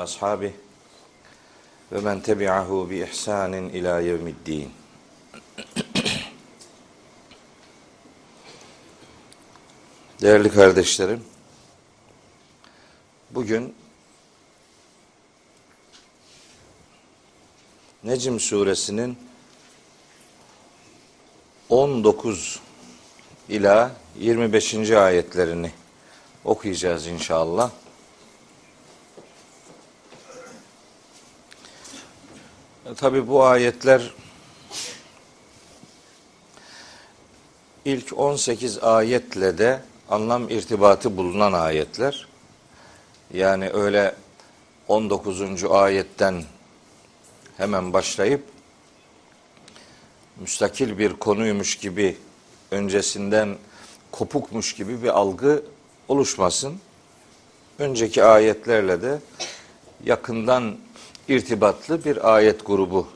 ashabihi ve men tebi'ahu bi ihsanin ila yevmiddin. Değerli kardeşlerim, bugün Necm suresinin 19 ila 25. ayetlerini okuyacağız inşallah. Tabi bu ayetler ilk 18 ayetle de anlam irtibatı bulunan ayetler. Yani öyle 19. ayetten hemen başlayıp müstakil bir konuymuş gibi öncesinden kopukmuş gibi bir algı oluşmasın. Önceki ayetlerle de yakından irtibatlı bir ayet grubu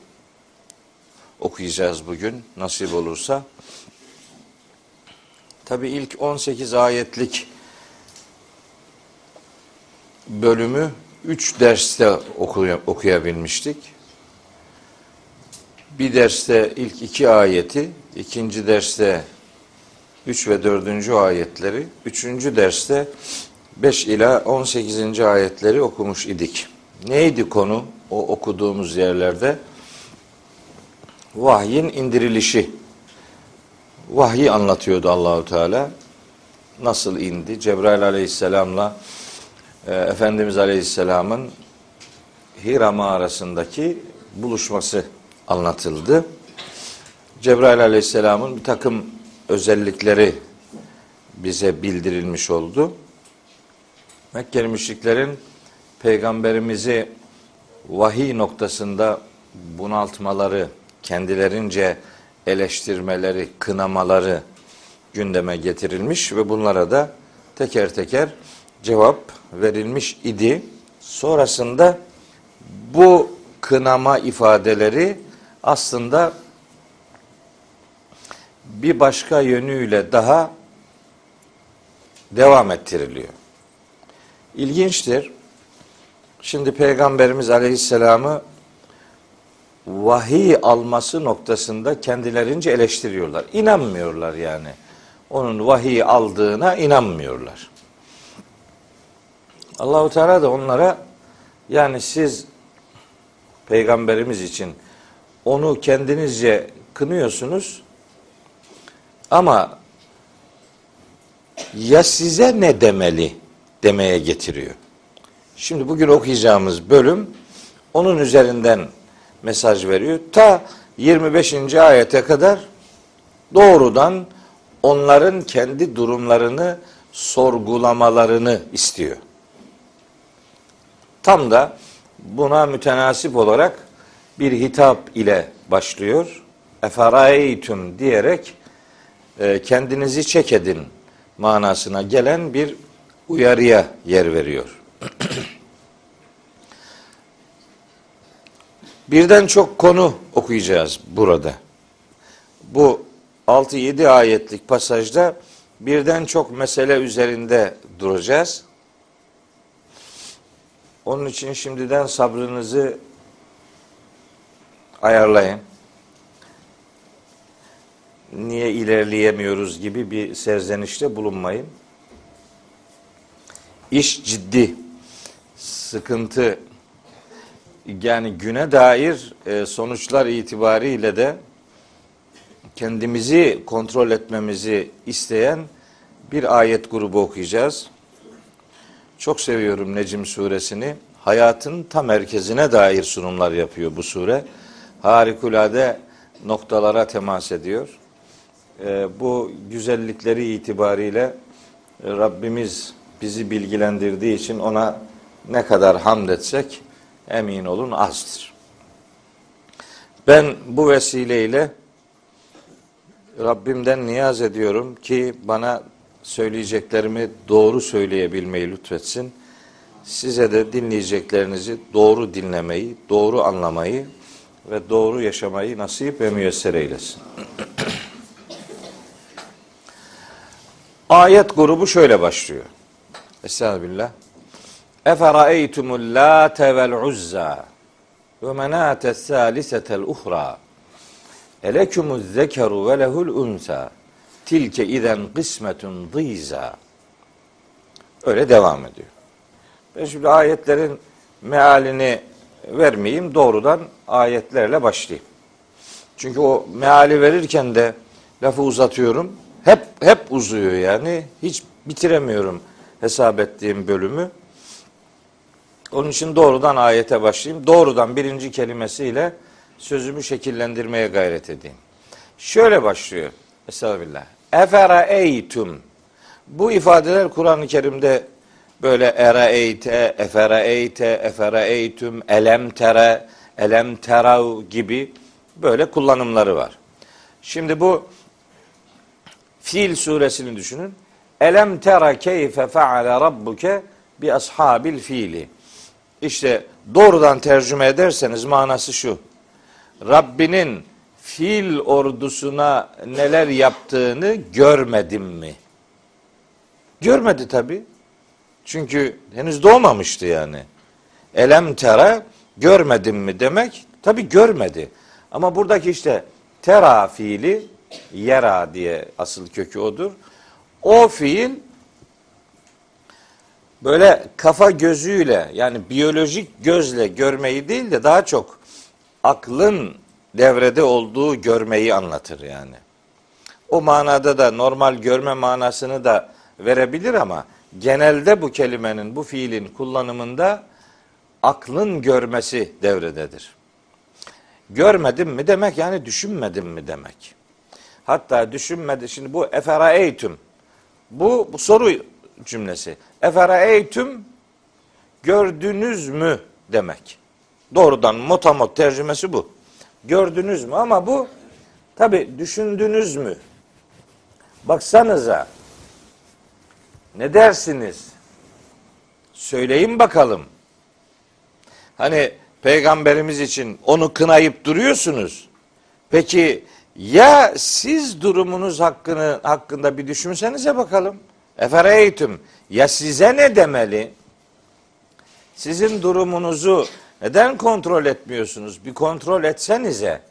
okuyacağız bugün nasip olursa. Tabi ilk 18 ayetlik bölümü 3 derste okuyabilmiştik. Bir derste ilk iki ayeti, ikinci derste 3 ve 4. ayetleri, üçüncü derste 5 ila 18. ayetleri okumuş idik. Neydi konu o okuduğumuz yerlerde? Vahyin indirilişi. Vahyi anlatıyordu Allahu Teala. Nasıl indi? Cebrail Aleyhisselam'la e, Efendimiz Aleyhisselam'ın Hira mağarasındaki buluşması anlatıldı. Cebrail Aleyhisselam'ın bir takım özellikleri bize bildirilmiş oldu. Mekkeli müşriklerin peygamberimizi vahiy noktasında bunaltmaları, kendilerince eleştirmeleri, kınamaları gündeme getirilmiş ve bunlara da teker teker cevap verilmiş idi. Sonrasında bu kınama ifadeleri aslında bir başka yönüyle daha devam ettiriliyor. İlginçtir. Şimdi Peygamberimiz Aleyhisselam'ı vahiy alması noktasında kendilerince eleştiriyorlar. İnanmıyorlar yani. Onun vahiy aldığına inanmıyorlar. Allahu Teala da onlara yani siz peygamberimiz için onu kendinizce kınıyorsunuz ama ya size ne demeli demeye getiriyor. Şimdi bugün okuyacağımız bölüm onun üzerinden mesaj veriyor. Ta 25. ayete kadar doğrudan onların kendi durumlarını sorgulamalarını istiyor. Tam da buna mütenasip olarak bir hitap ile başlıyor. Eferaytum diyerek e, kendinizi çek edin manasına gelen bir uyarıya yer veriyor. Birden çok konu okuyacağız burada. Bu 6-7 ayetlik pasajda birden çok mesele üzerinde duracağız. Onun için şimdiden sabrınızı ayarlayın. Niye ilerleyemiyoruz gibi bir serzenişte bulunmayın. İş ciddi, sıkıntı, yani güne dair e, sonuçlar itibariyle de kendimizi kontrol etmemizi isteyen bir ayet grubu okuyacağız. Çok seviyorum Necim suresini. Hayatın tam merkezine dair sunumlar yapıyor bu sure. Harikulade noktalara temas ediyor. E, bu güzellikleri itibariyle Rabbimiz bizi bilgilendirdiği için ona ne kadar hamd etsek emin olun azdır. Ben bu vesileyle Rabbimden niyaz ediyorum ki bana söyleyeceklerimi doğru söyleyebilmeyi lütfetsin. Size de dinleyeceklerinizi doğru dinlemeyi, doğru anlamayı ve doğru yaşamayı nasip ve müyesser eylesin. Ayet grubu şöyle başlıyor. Estağfirullah. Eferaeytumul late vel uzza ve menate salisetel uhra. Elekumuz zekeru ve lehul unsa. Tilke iden kısmetun dîza. Öyle devam ediyor. Ben şimdi ayetlerin mealini vermeyeyim. Doğrudan ayetlerle başlayayım. Çünkü o meali verirken de lafı uzatıyorum. Hep hep uzuyor yani. Hiç bitiremiyorum hesap ettiğim bölümü. Onun için doğrudan ayete başlayayım. Doğrudan birinci kelimesiyle sözümü şekillendirmeye gayret edeyim. Şöyle başlıyor. Estağfirullah. Efera eytum. Bu ifadeler Kur'an-ı Kerim'de böyle era eyte, efera eyte, efera eytum, elem tere, elem terav gibi böyle kullanımları var. Şimdi bu Fil suresini düşünün. Elem tera keyfe feale rabbuke bi ashabil fiili. İşte doğrudan tercüme ederseniz manası şu. Rabbinin fil ordusuna neler yaptığını görmedim mi? Görmedi tabi. Çünkü henüz doğmamıştı yani. Elem tera görmedim mi demek tabi görmedi. Ama buradaki işte tera fiili yera diye asıl kökü odur. O fiil böyle kafa gözüyle yani biyolojik gözle görmeyi değil de daha çok aklın devrede olduğu görmeyi anlatır yani. O manada da normal görme manasını da verebilir ama genelde bu kelimenin, bu fiilin kullanımında aklın görmesi devrededir. Görmedim mi demek yani düşünmedim mi demek. Hatta düşünmedi. Şimdi bu eferaeytüm. Bu, bu soru cümlesi. Eferaeytüm gördünüz mü demek. Doğrudan motamot tercümesi bu. Gördünüz mü ama bu tabi düşündünüz mü? Baksanıza ne dersiniz? Söyleyin bakalım. Hani peygamberimiz için onu kınayıp duruyorsunuz. Peki ya siz durumunuz hakkını hakkında bir düşünsenize bakalım. Efereytüm ya size ne demeli? Sizin durumunuzu neden kontrol etmiyorsunuz? Bir kontrol etsenize.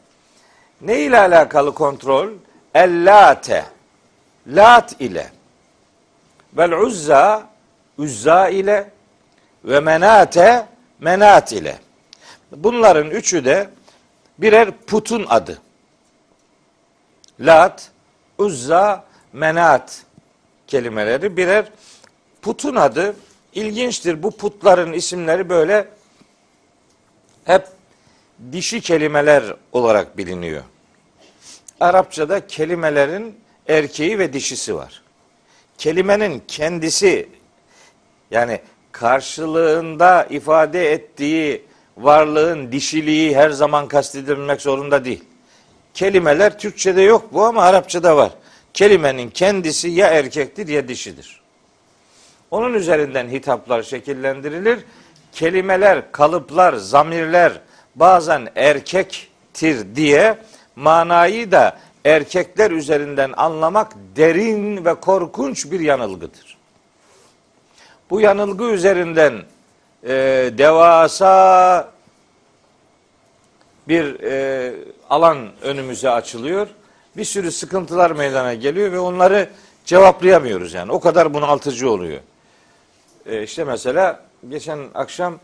Ne ile alakalı kontrol? Ellate. Lat ile. Vel uzza. Uzza ile. Ve menate. Menat ile. Bunların üçü de birer putun adı. Lat, Uzza, Menat kelimeleri birer putun adı. İlginçtir. Bu putların isimleri böyle hep dişi kelimeler olarak biliniyor. Arapçada kelimelerin erkeği ve dişisi var. Kelimenin kendisi yani karşılığında ifade ettiği varlığın dişiliği her zaman kastedilmek zorunda değil. Kelimeler Türkçe'de yok bu ama Arapça'da var. Kelimenin kendisi ya erkektir ya dişidir. Onun üzerinden hitaplar şekillendirilir. Kelimeler, kalıplar, zamirler bazen erkektir diye manayı da erkekler üzerinden anlamak derin ve korkunç bir yanılgıdır. Bu yanılgı üzerinden e, devasa bir e, alan önümüze açılıyor. Bir sürü sıkıntılar meydana geliyor ve onları cevaplayamıyoruz yani. O kadar bunaltıcı oluyor. E, işte mesela geçen akşam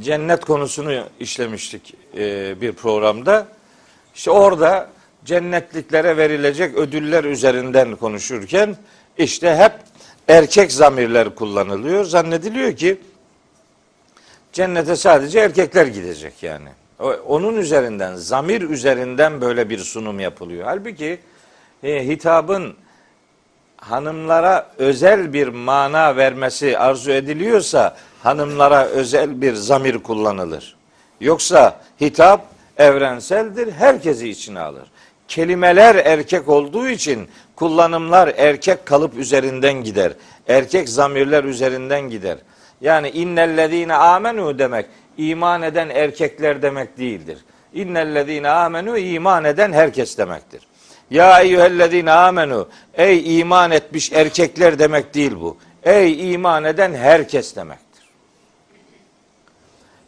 cennet konusunu işlemiştik e, bir programda. İşte orada cennetliklere verilecek ödüller üzerinden konuşurken işte hep erkek zamirler kullanılıyor. Zannediliyor ki cennete sadece erkekler gidecek yani. Onun üzerinden, zamir üzerinden böyle bir sunum yapılıyor. Halbuki e, hitabın hanımlara özel bir mana vermesi arzu ediliyorsa hanımlara özel bir zamir kullanılır. Yoksa hitap evrenseldir, herkesi içine alır. Kelimeler erkek olduğu için kullanımlar erkek kalıp üzerinden gider. Erkek zamirler üzerinden gider. Yani innellezine amenu demek iman eden erkekler demek değildir. İnnellezine amenu iman eden herkes demektir. Ya eyyühellezine amenu ey iman etmiş erkekler demek değil bu. ey iman eden herkes demektir.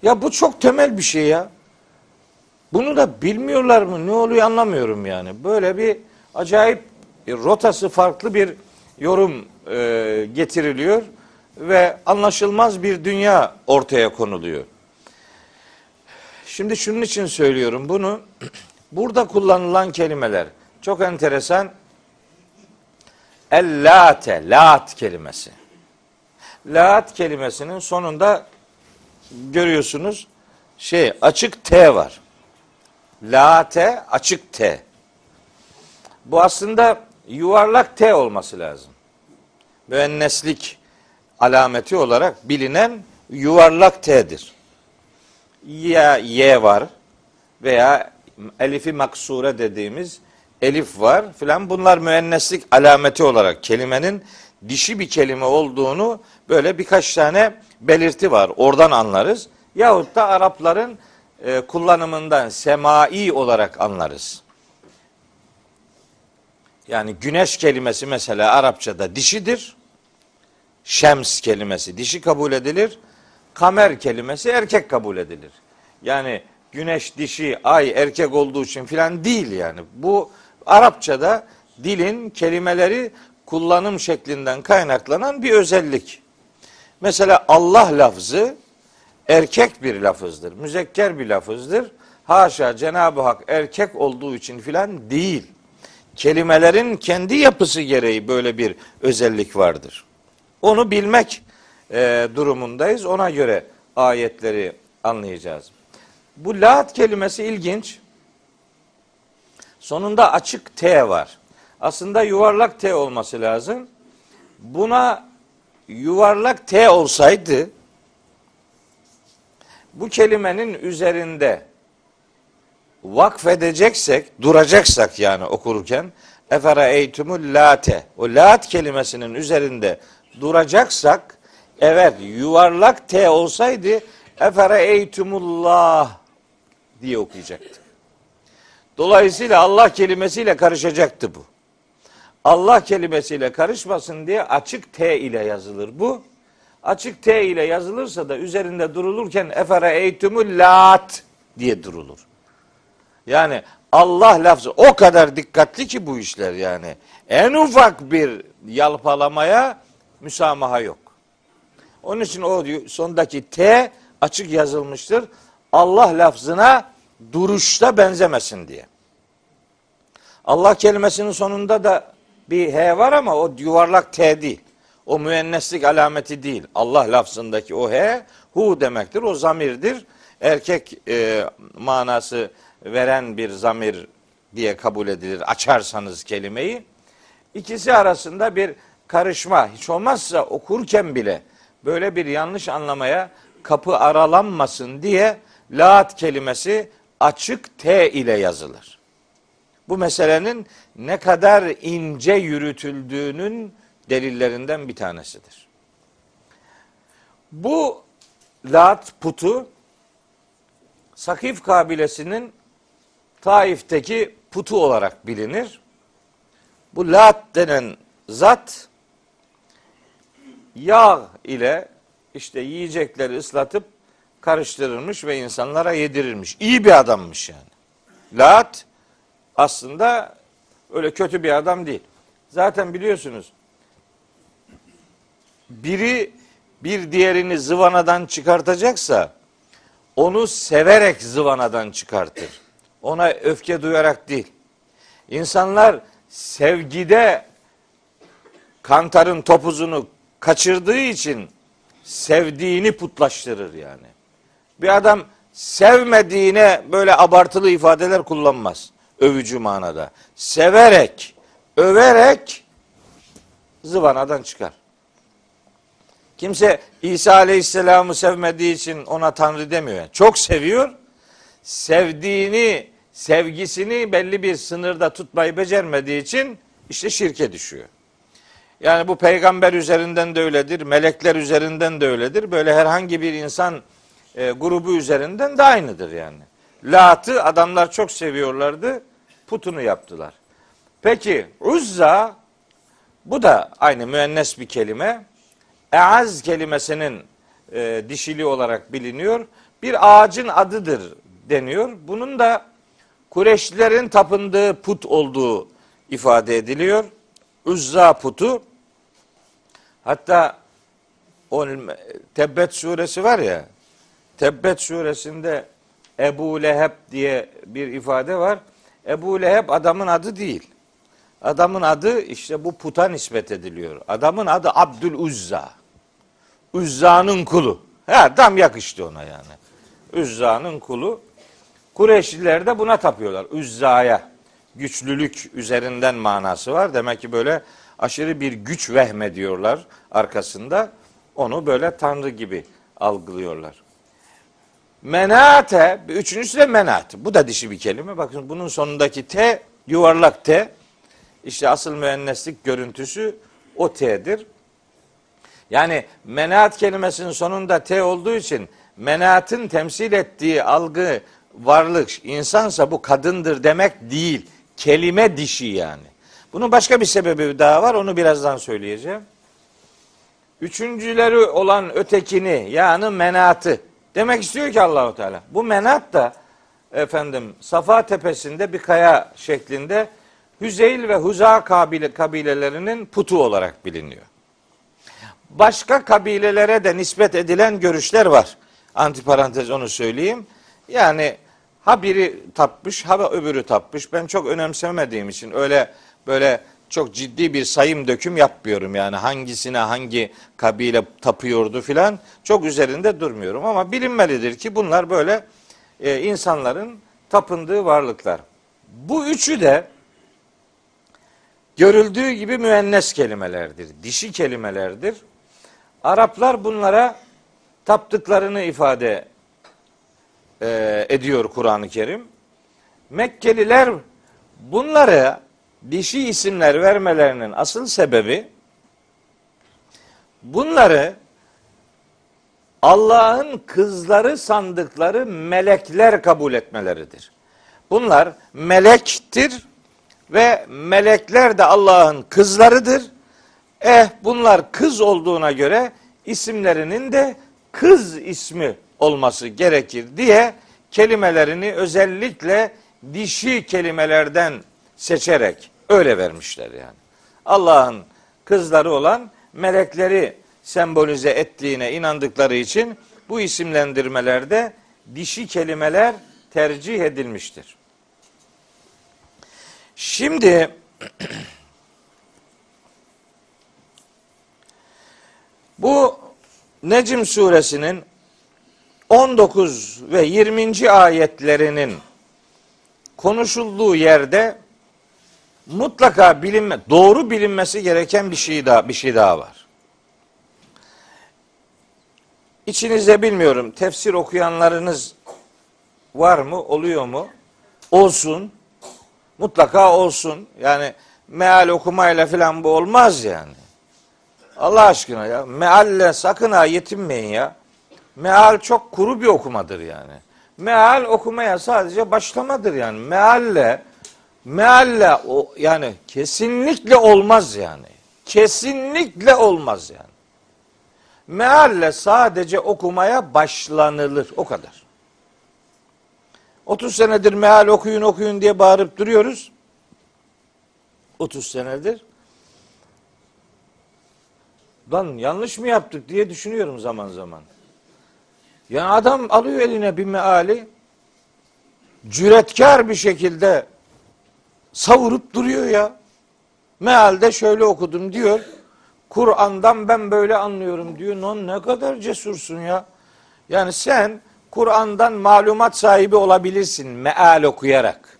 Ya bu çok temel bir şey ya. Bunu da bilmiyorlar mı? Ne oluyor anlamıyorum yani. Böyle bir acayip rotası farklı bir yorum e, getiriliyor ve anlaşılmaz bir dünya ortaya konuluyor. Şimdi şunun için söylüyorum bunu. Burada kullanılan kelimeler çok enteresan. El-late, lat kelimesi. Lat kelimesinin sonunda görüyorsunuz şey açık T var. Late açık T. Bu aslında yuvarlak T olması lazım. Müenneslik alameti olarak bilinen yuvarlak T'dir. Ya Y var veya elifi maksure dediğimiz elif var filan bunlar müenneslik alameti olarak kelimenin dişi bir kelime olduğunu böyle birkaç tane belirti var. Oradan anlarız. Yahut da Arapların e, kullanımından semai olarak anlarız. Yani güneş kelimesi mesela Arapçada dişidir. Şems kelimesi dişi kabul edilir. Kamer kelimesi erkek kabul edilir. Yani güneş dişi, ay erkek olduğu için filan değil yani. Bu Arapçada dilin kelimeleri kullanım şeklinden kaynaklanan bir özellik. Mesela Allah lafzı erkek bir lafızdır. Müzekker bir lafızdır. Haşa Cenab-ı Hak erkek olduğu için filan değil. Kelimelerin kendi yapısı gereği böyle bir özellik vardır. Onu bilmek e, durumundayız. Ona göre ayetleri anlayacağız. Bu lat kelimesi ilginç. Sonunda açık T var. Aslında yuvarlak T olması lazım. Buna yuvarlak T olsaydı bu kelimenin üzerinde vakfedeceksek, duracaksak yani okurken efera eytumul late o lat kelimesinin üzerinde duracaksak evet yuvarlak T olsaydı efera eytumullah diye okuyacaktık. Dolayısıyla Allah kelimesiyle karışacaktı bu. Allah kelimesiyle karışmasın diye açık T ile yazılır bu. Açık T ile yazılırsa da üzerinde durulurken efere eytumul lat diye durulur. Yani Allah lafzı o kadar dikkatli ki bu işler yani. En ufak bir yalpalamaya müsamaha yok. Onun için o sondaki T açık yazılmıştır. Allah lafzına duruşta benzemesin diye. Allah kelimesinin sonunda da bir H var ama o yuvarlak T değil. O müenneslik alameti değil. Allah lafzındaki o H hu demektir. O zamirdir. Erkek e, manası veren bir zamir diye kabul edilir. Açarsanız kelimeyi. İkisi arasında bir karışma. Hiç olmazsa okurken bile böyle bir yanlış anlamaya kapı aralanmasın diye laat kelimesi açık T ile yazılır. Bu meselenin ne kadar ince yürütüldüğünün delillerinden bir tanesidir. Bu Lat putu Sakif kabilesinin Taif'teki putu olarak bilinir. Bu Lat denen zat yağ ile işte yiyecekleri ıslatıp karıştırılmış ve insanlara yedirilmiş. İyi bir adammış yani. Lat aslında öyle kötü bir adam değil. Zaten biliyorsunuz biri bir diğerini zıvanadan çıkartacaksa onu severek zıvanadan çıkartır. Ona öfke duyarak değil. İnsanlar sevgide kantarın topuzunu kaçırdığı için sevdiğini putlaştırır yani. Bir adam sevmediğine böyle abartılı ifadeler kullanmaz. Övücü manada. Severek, överek zıvanadan çıkar. Kimse İsa Aleyhisselam'ı sevmediği için ona Tanrı demiyor. Yani. Çok seviyor. Sevdiğini, sevgisini belli bir sınırda tutmayı becermediği için işte şirke düşüyor. Yani bu peygamber üzerinden de öyledir, melekler üzerinden de öyledir. Böyle herhangi bir insan e, grubu üzerinden de aynıdır yani. Lat'ı adamlar çok seviyorlardı, putunu yaptılar. Peki Uzza, bu da aynı müennes bir kelime. eaz kelimesinin e, dişili olarak biliniyor. Bir ağacın adıdır deniyor. Bunun da Kureşlilerin tapındığı put olduğu ifade ediliyor. Uzza putu. Hatta o Tebbet suresi var ya. Tebbet suresinde Ebu Leheb diye bir ifade var. Ebu Leheb adamın adı değil. Adamın adı işte bu puta nispet ediliyor. Adamın adı Abdül Uzza. Uzza'nın kulu. Ha, tam yakıştı ona yani. Uzza'nın kulu. Kureyşliler de buna tapıyorlar. Uzza'ya. Güçlülük üzerinden manası var. Demek ki böyle aşırı bir güç vehmediyorlar arkasında. Onu böyle tanrı gibi algılıyorlar. Menate, üçüncüsü de menat. Bu da dişi bir kelime. Bakın bunun sonundaki T, yuvarlak T. İşte asıl müenneslik görüntüsü o T'dir. Yani menat kelimesinin sonunda T olduğu için menatın temsil ettiği algı varlık insansa bu kadındır demek değil. Kelime dişi yani. Bunun başka bir sebebi daha var. Onu birazdan söyleyeceğim. Üçüncüleri olan ötekini yani menatı demek istiyor ki Allahu Teala. Bu menat da efendim Safa tepesinde bir kaya şeklinde Hüzeyl ve Huza kabile, kabilelerinin putu olarak biliniyor. Başka kabilelere de nispet edilen görüşler var. Antiparantez onu söyleyeyim. Yani ha biri tapmış ha öbürü tapmış. Ben çok önemsemediğim için öyle böyle çok ciddi bir sayım döküm yapmıyorum. Yani hangisine hangi kabile tapıyordu filan çok üzerinde durmuyorum. Ama bilinmelidir ki bunlar böyle e, insanların tapındığı varlıklar. Bu üçü de görüldüğü gibi müennes kelimelerdir. Dişi kelimelerdir. Araplar bunlara taptıklarını ifade e, ediyor Kur'an-ı Kerim. Mekkeliler bunları dişi isimler vermelerinin asıl sebebi bunları Allah'ın kızları sandıkları melekler kabul etmeleridir. Bunlar melektir ve melekler de Allah'ın kızlarıdır. Eh bunlar kız olduğuna göre isimlerinin de kız ismi olması gerekir diye kelimelerini özellikle dişi kelimelerden seçerek öyle vermişler yani. Allah'ın kızları olan melekleri sembolize ettiğine inandıkları için bu isimlendirmelerde dişi kelimeler tercih edilmiştir. Şimdi bu Necm suresinin 19 ve 20. ayetlerinin konuşulduğu yerde mutlaka bilinme, doğru bilinmesi gereken bir şey daha bir şey daha var. İçinizde bilmiyorum tefsir okuyanlarınız var mı, oluyor mu? Olsun. Mutlaka olsun. Yani meal okumayla filan bu olmaz yani. Allah aşkına ya. Mealle sakın ha yetinmeyin ya. Meal çok kuru bir okumadır yani. Meal okumaya sadece başlamadır yani. Mealle mealle o yani kesinlikle olmaz yani. Kesinlikle olmaz yani. Mealle sadece okumaya başlanılır o kadar. 30 senedir meal okuyun okuyun diye bağırıp duruyoruz. 30 senedir. Lan yanlış mı yaptık diye düşünüyorum zaman zaman. Yani adam alıyor eline bir meali cüretkar bir şekilde savurup duruyor ya. Mealde şöyle okudum diyor. Kur'an'dan ben böyle anlıyorum diyor. Non ne kadar cesursun ya. Yani sen Kur'an'dan malumat sahibi olabilirsin meal okuyarak.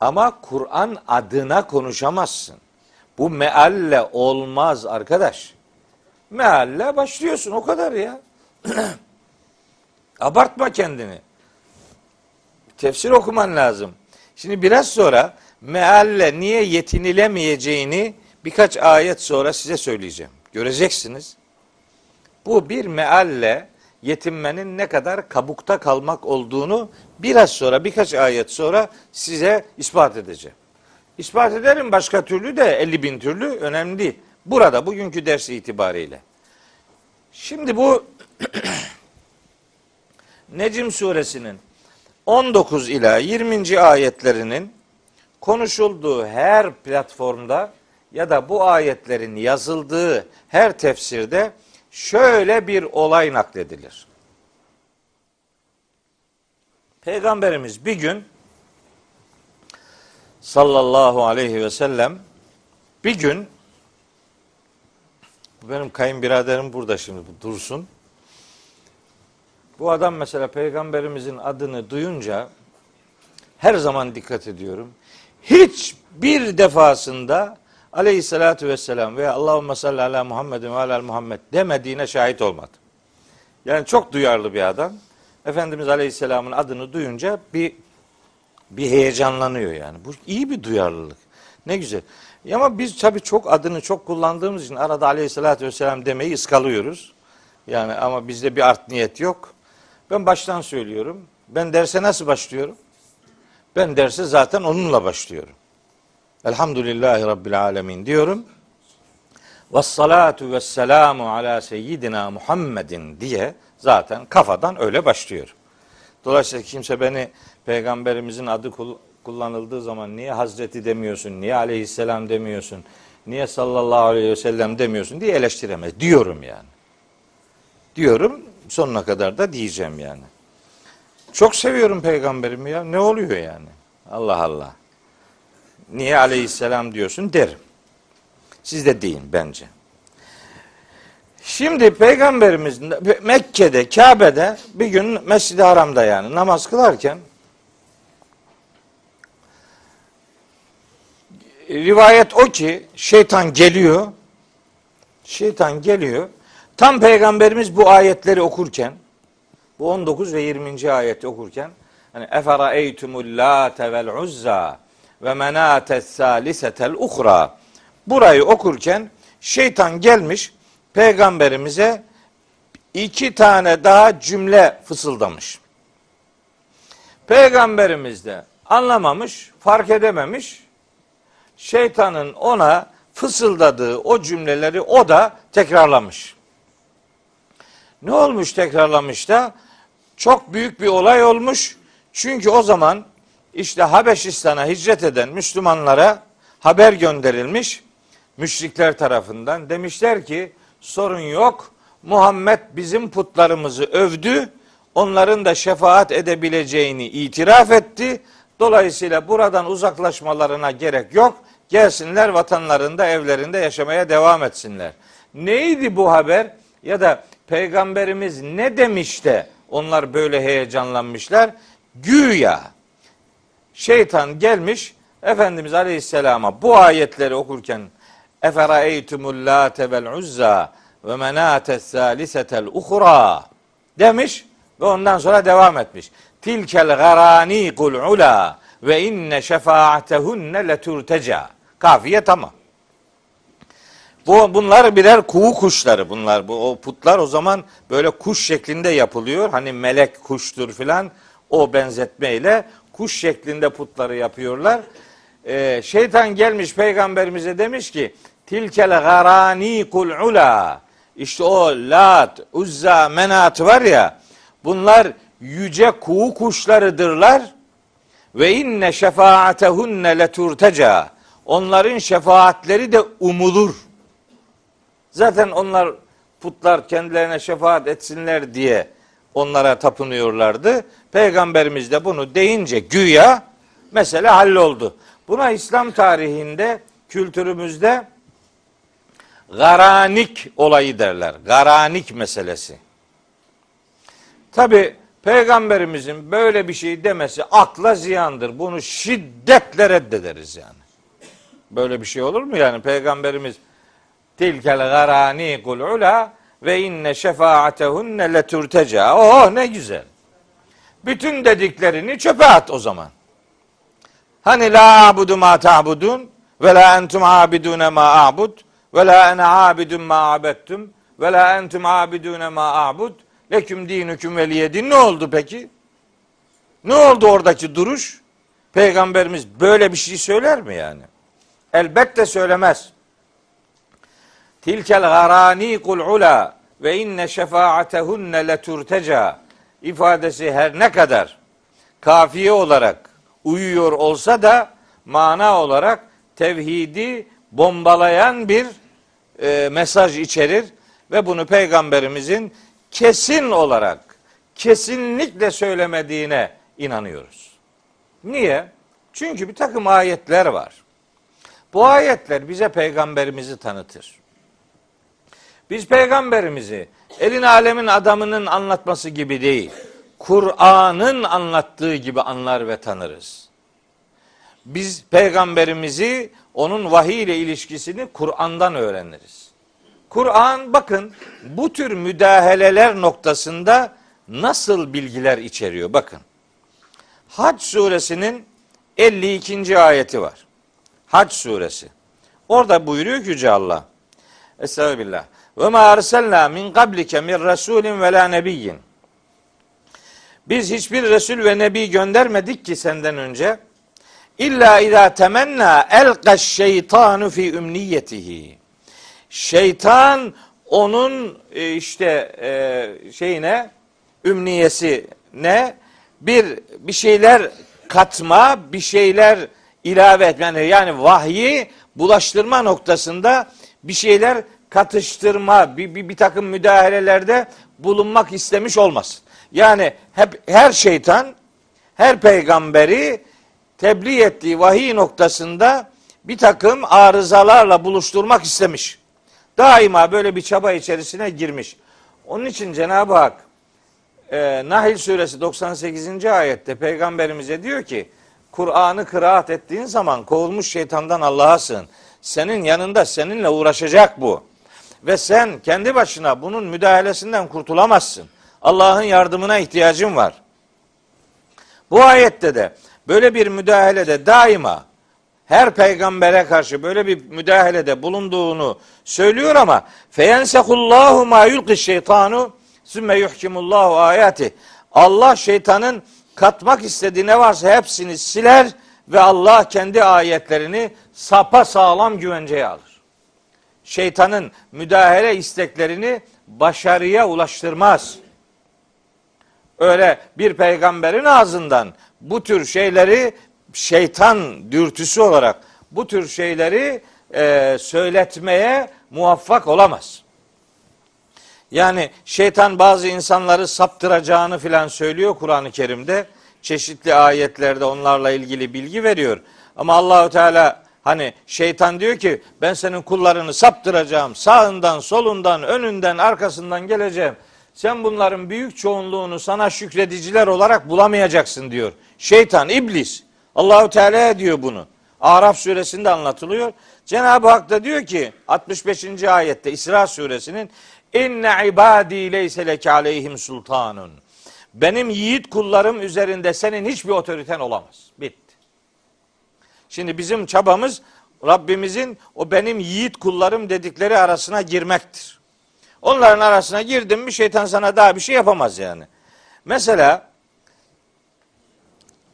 Ama Kur'an adına konuşamazsın. Bu mealle olmaz arkadaş. Mealle başlıyorsun o kadar ya. Abartma kendini. Tefsir okuman lazım. Şimdi biraz sonra mealle niye yetinilemeyeceğini birkaç ayet sonra size söyleyeceğim. Göreceksiniz. Bu bir mealle yetinmenin ne kadar kabukta kalmak olduğunu biraz sonra birkaç ayet sonra size ispat edeceğim. İspat ederim başka türlü de 50 bin türlü önemli değil. Burada bugünkü ders itibariyle. Şimdi bu Necim suresinin 19 ila 20. ayetlerinin konuşulduğu her platformda ya da bu ayetlerin yazıldığı her tefsirde şöyle bir olay nakledilir. Peygamberimiz bir gün sallallahu aleyhi ve sellem bir gün benim kayınbiraderim burada şimdi dursun. Bu adam mesela peygamberimizin adını duyunca her zaman dikkat ediyorum. Hiç bir defasında aleyhissalatü vesselam veya Allahümme salli ala Muhammedin ve ala Muhammed demediğine şahit olmadı. Yani çok duyarlı bir adam. Efendimiz Aleyhisselam'ın adını duyunca bir bir heyecanlanıyor yani. Bu iyi bir duyarlılık. Ne güzel. Ama biz tabii çok adını çok kullandığımız için arada Aleyhisselatü Vesselam demeyi ıskalıyoruz. Yani ama bizde bir art niyet yok. Ben baştan söylüyorum. Ben derse nasıl başlıyorum? Ben derse zaten onunla başlıyorum. Elhamdülillahi Rabbil Alemin diyorum. Ve salatu ve selamu ala seyyidina Muhammedin diye zaten kafadan öyle başlıyor. Dolayısıyla kimse beni peygamberimizin adı kullanıldığı zaman niye Hazreti demiyorsun, niye aleyhisselam demiyorsun, niye sallallahu aleyhi ve sellem demiyorsun diye eleştiremez. Diyorum yani. Diyorum sonuna kadar da diyeceğim yani. Çok seviyorum peygamberimi ya. Ne oluyor yani? Allah Allah. Niye aleyhisselam diyorsun derim. Siz de deyin bence. Şimdi peygamberimiz Mekke'de, Kabe'de bir gün Mescid-i Haram'da yani namaz kılarken rivayet o ki şeytan geliyor. Şeytan geliyor. Tam peygamberimiz bu ayetleri okurken bu 19 ve 20. ayeti okurken hani efera eytumul late vel uzza ve menates salisetel uhra burayı okurken şeytan gelmiş peygamberimize iki tane daha cümle fısıldamış. Peygamberimiz de anlamamış, fark edememiş. Şeytanın ona fısıldadığı o cümleleri o da tekrarlamış. Ne olmuş tekrarlamış da? Çok büyük bir olay olmuş. Çünkü o zaman işte Habeşistan'a hicret eden Müslümanlara haber gönderilmiş müşrikler tarafından. Demişler ki sorun yok. Muhammed bizim putlarımızı övdü. Onların da şefaat edebileceğini itiraf etti. Dolayısıyla buradan uzaklaşmalarına gerek yok. Gelsinler vatanlarında, evlerinde yaşamaya devam etsinler. Neydi bu haber? Ya da peygamberimiz ne demiş de onlar böyle heyecanlanmışlar? Güya şeytan gelmiş Efendimiz Aleyhisselam'a bu ayetleri okurken Eferaeytumul late vel uzza ve menate salisetel uhra demiş ve ondan sonra devam etmiş. Tilkel garanikul ula ve inne şefaatehunne leturteca. Kafiye tamam. Bu bunlar birer kuğu kuşları bunlar. Bu o putlar o zaman böyle kuş şeklinde yapılıyor. Hani melek kuştur filan o benzetmeyle kuş şeklinde putları yapıyorlar. Ee, şeytan gelmiş peygamberimize demiş ki tilkel garani kul ula işte o lat, uzza, menat var ya bunlar yüce kuğu kuşlarıdırlar ve inne şefaatehunne leturteca onların şefaatleri de umulur. Zaten onlar putlar kendilerine şefaat etsinler diye onlara tapınıyorlardı. Peygamberimiz de bunu deyince güya mesele halloldu. Buna İslam tarihinde, kültürümüzde garanik olayı derler. Garanik meselesi. Tabi peygamberimizin böyle bir şey demesi akla ziyandır. Bunu şiddetle reddederiz yani. Böyle bir şey olur mu yani peygamberimiz tilkel garani kul ula ve inne şefaatehunne leturteca. Oh ne güzel. Bütün dediklerini çöpe at o zaman. Hani la abudu ma ta'budun ve la entum abidune ma a'bud ve la ene abidun ma abettum ve la entum abidune ma a'bud leküm dinüküm veliyedin ne oldu peki? Ne oldu oradaki duruş? Peygamberimiz böyle bir şey söyler mi yani? Elbette söylemez. Tilkel garani kul ula ve inne şefaatehunne leturteca ifadesi her ne kadar kafiye olarak uyuyor olsa da mana olarak tevhidi bombalayan bir e, mesaj içerir ve bunu peygamberimizin kesin olarak kesinlikle söylemediğine inanıyoruz. Niye? Çünkü bir takım ayetler var. Bu ayetler bize peygamberimizi tanıtır. Biz peygamberimizi elin alemin adamının anlatması gibi değil, Kur'an'ın anlattığı gibi anlar ve tanırız. Biz peygamberimizi onun vahiy ile ilişkisini Kur'an'dan öğreniriz. Kur'an bakın bu tür müdahaleler noktasında nasıl bilgiler içeriyor bakın. Hac suresinin 52. ayeti var. Hac suresi. Orada buyuruyor ki Yüce Allah. Estağfirullah. Ve ma arsalna min qablike min rasulin ve la nebiyyin. Biz hiçbir resul ve nebi göndermedik ki senden önce. İlla izâ temenna elqeş şeytanu fi ümniyetihi. Şeytan onun e, işte e, şeyine ümniyesi ne bir bir şeyler katma, bir şeyler ilave etme yani, yani vahyi bulaştırma noktasında bir şeyler katıştırma, bir, bir, bir takım müdahalelerde bulunmak istemiş olmasın. Yani hep her şeytan her peygamberi tebliğ ettiği vahiy noktasında bir takım arızalarla buluşturmak istemiş. Daima böyle bir çaba içerisine girmiş. Onun için Cenab-ı Hak e, Nahil suresi 98. ayette peygamberimize diyor ki Kur'an'ı kıraat ettiğin zaman kovulmuş şeytandan Allah'a sığın. Senin yanında seninle uğraşacak bu. Ve sen kendi başına bunun müdahalesinden kurtulamazsın. Allah'ın yardımına ihtiyacın var. Bu ayette de böyle bir müdahalede daima her peygambere karşı böyle bir müdahalede bulunduğunu söylüyor ama feyensekullahu ma yulqi şeytanu sümme yuhkimullahu ayati. Allah şeytanın katmak istediği ne varsa hepsini siler ve Allah kendi ayetlerini sapa sağlam güvenceye alır. Şeytanın müdahale isteklerini başarıya ulaştırmaz. Öyle bir peygamberin ağzından bu tür şeyleri şeytan dürtüsü olarak bu tür şeyleri e, söyletmeye muvaffak olamaz. Yani şeytan bazı insanları saptıracağını filan söylüyor Kur'an-ı Kerim'de. Çeşitli ayetlerde onlarla ilgili bilgi veriyor. Ama Allahu Teala hani şeytan diyor ki ben senin kullarını saptıracağım. Sağından, solundan, önünden, arkasından geleceğim. Sen bunların büyük çoğunluğunu sana şükrediciler olarak bulamayacaksın diyor. Şeytan, iblis. Allahu Teala diyor bunu. Araf suresinde anlatılıyor. Cenab-ı Hak da diyor ki 65. ayette İsra suresinin İnne ibadi leyse leke aleyhim sultanun. Benim yiğit kullarım üzerinde senin hiçbir otoriten olamaz. Bitti. Şimdi bizim çabamız Rabbimizin o benim yiğit kullarım dedikleri arasına girmektir. Onların arasına girdin mi şeytan sana daha bir şey yapamaz yani. Mesela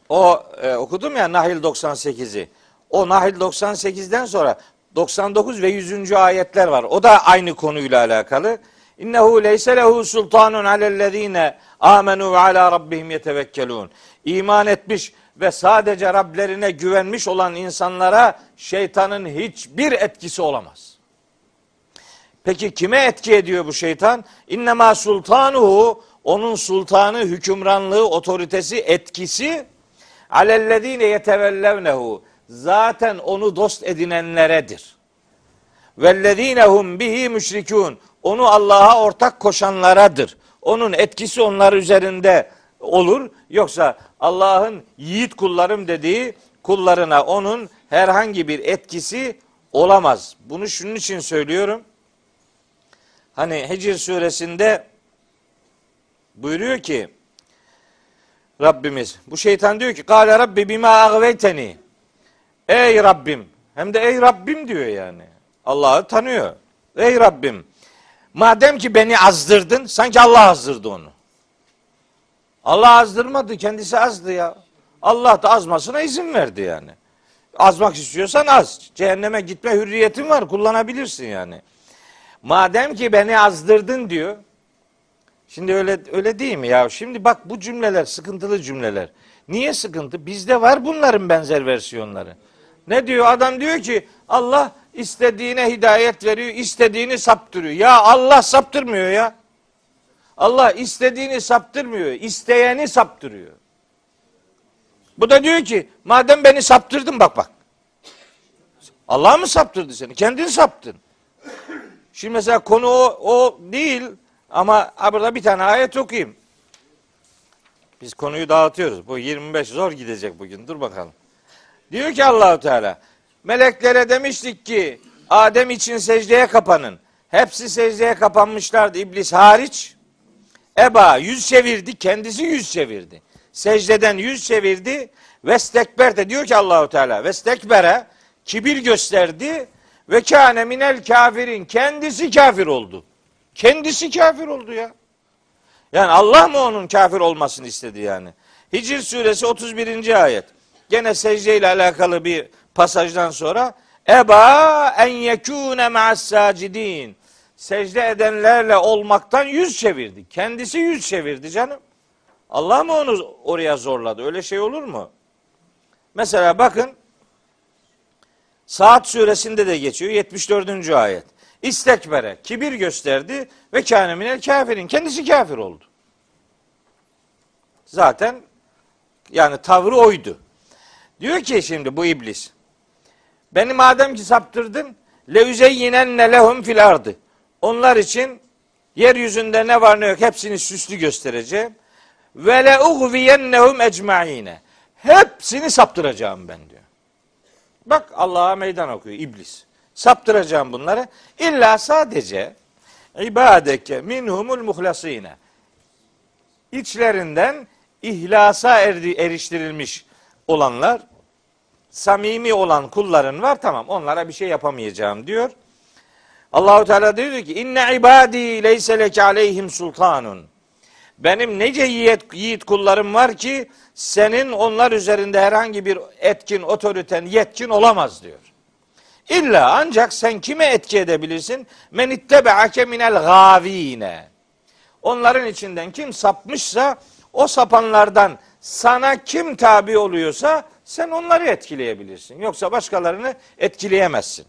o e, okudum ya Nahil 98'i. O Nahil 98'den sonra 99 ve 100. ayetler var. O da aynı konuyla alakalı. İnnehu leyse lehu sultanun alellezine amenu ve ala rabbihim yetevekkelun. İman etmiş ve sadece Rablerine güvenmiş olan insanlara şeytanın hiçbir etkisi olamaz. Peki kime etki ediyor bu şeytan? İnnemâ sultanuhu onun sultanı, hükümranlığı, otoritesi, etkisi alellezine yetevellevnehu zaten onu dost edinenleredir. Vellezinehum bihi müşrikun onu Allah'a ortak koşanlaradır. Onun etkisi onlar üzerinde olur. Yoksa Allah'ın yiğit kullarım dediği kullarına onun herhangi bir etkisi olamaz. Bunu şunun için söylüyorum. Hani Hicr suresinde buyuruyor ki Rabbimiz bu şeytan diyor ki Kale Rabbi bima agveyteni Ey Rabbim hem de ey Rabbim diyor yani. Allah'ı tanıyor. Ey Rabbim madem ki beni azdırdın sanki Allah azdırdı onu. Allah azdırmadı kendisi azdı ya. Allah da azmasına izin verdi yani. Azmak istiyorsan az. Cehenneme gitme hürriyetin var kullanabilirsin yani. madem ki beni azdırdın diyor. Şimdi öyle öyle değil mi ya? Şimdi bak bu cümleler sıkıntılı cümleler. Niye sıkıntı? Bizde var bunların benzer versiyonları. Ne diyor? Adam diyor ki Allah istediğine hidayet veriyor, istediğini saptırıyor. Ya Allah saptırmıyor ya. Allah istediğini saptırmıyor, isteyeni saptırıyor. Bu da diyor ki madem beni saptırdın bak bak. Allah mı saptırdı seni? Kendin saptın. Şimdi mesela konu o, o değil ama burada bir tane ayet okuyayım. Biz konuyu dağıtıyoruz. Bu 25 zor gidecek bugün. Dur bakalım. Diyor ki Allahu Teala meleklere demiştik ki Adem için secdeye kapanın. Hepsi secdeye kapanmışlardı iblis hariç. Eba yüz çevirdi, kendisi yüz çevirdi. Secdeden yüz çevirdi. Vestekber de diyor ki Allahu Teala vestekbere kibir gösterdi ve kâne minel kafirin kendisi kafir oldu. Kendisi kafir oldu ya. Yani Allah mı onun kafir olmasını istedi yani? Hicr suresi 31. ayet. Gene secde ile alakalı bir pasajdan sonra Eba en yekûne ma'as sacidin. Secde edenlerle olmaktan yüz çevirdi. Kendisi yüz çevirdi canım. Allah mı onu oraya zorladı? Öyle şey olur mu? Mesela bakın Saat suresinde de geçiyor 74. ayet. İstekbere, kibir gösterdi ve kâne minel kafirin. Kendisi kafir oldu. Zaten yani tavrı oydu. Diyor ki şimdi bu iblis. Beni madem ki saptırdın le üzeyyinenne lehum fil ardı. Onlar için yeryüzünde ne var ne yok hepsini süslü göstereceğim. Ve le ugviyennehum ecmaine. Hepsini saptıracağım ben diyor. Bak Allah'a meydan okuyor iblis. Saptıracağım bunları. İlla sadece ibadeke minhumul muhlasine. İçlerinden ihlasa eriştirilmiş olanlar, samimi olan kulların var tamam onlara bir şey yapamayacağım diyor. Allahu Teala diyor ki inne ibadi leyse leke aleyhim sultanun. Benim nece yiğit, yiğit kullarım var ki senin onlar üzerinde herhangi bir etkin, otoriten, yetkin olamaz diyor. İlla ancak sen kime etki edebilirsin? Men ittebe'ake minel gavine. Onların içinden kim sapmışsa o sapanlardan sana kim tabi oluyorsa sen onları etkileyebilirsin. Yoksa başkalarını etkileyemezsin.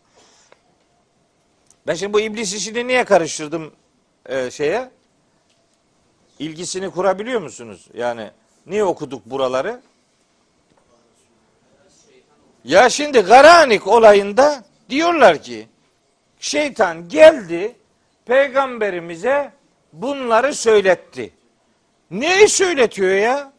Ben şimdi bu iblis işini niye karıştırdım e, şeye? İlgisini kurabiliyor musunuz? Yani niye okuduk buraları? Ya şimdi Garanik olayında diyorlar ki şeytan geldi peygamberimize bunları söyletti. Neyi söyletiyor ya?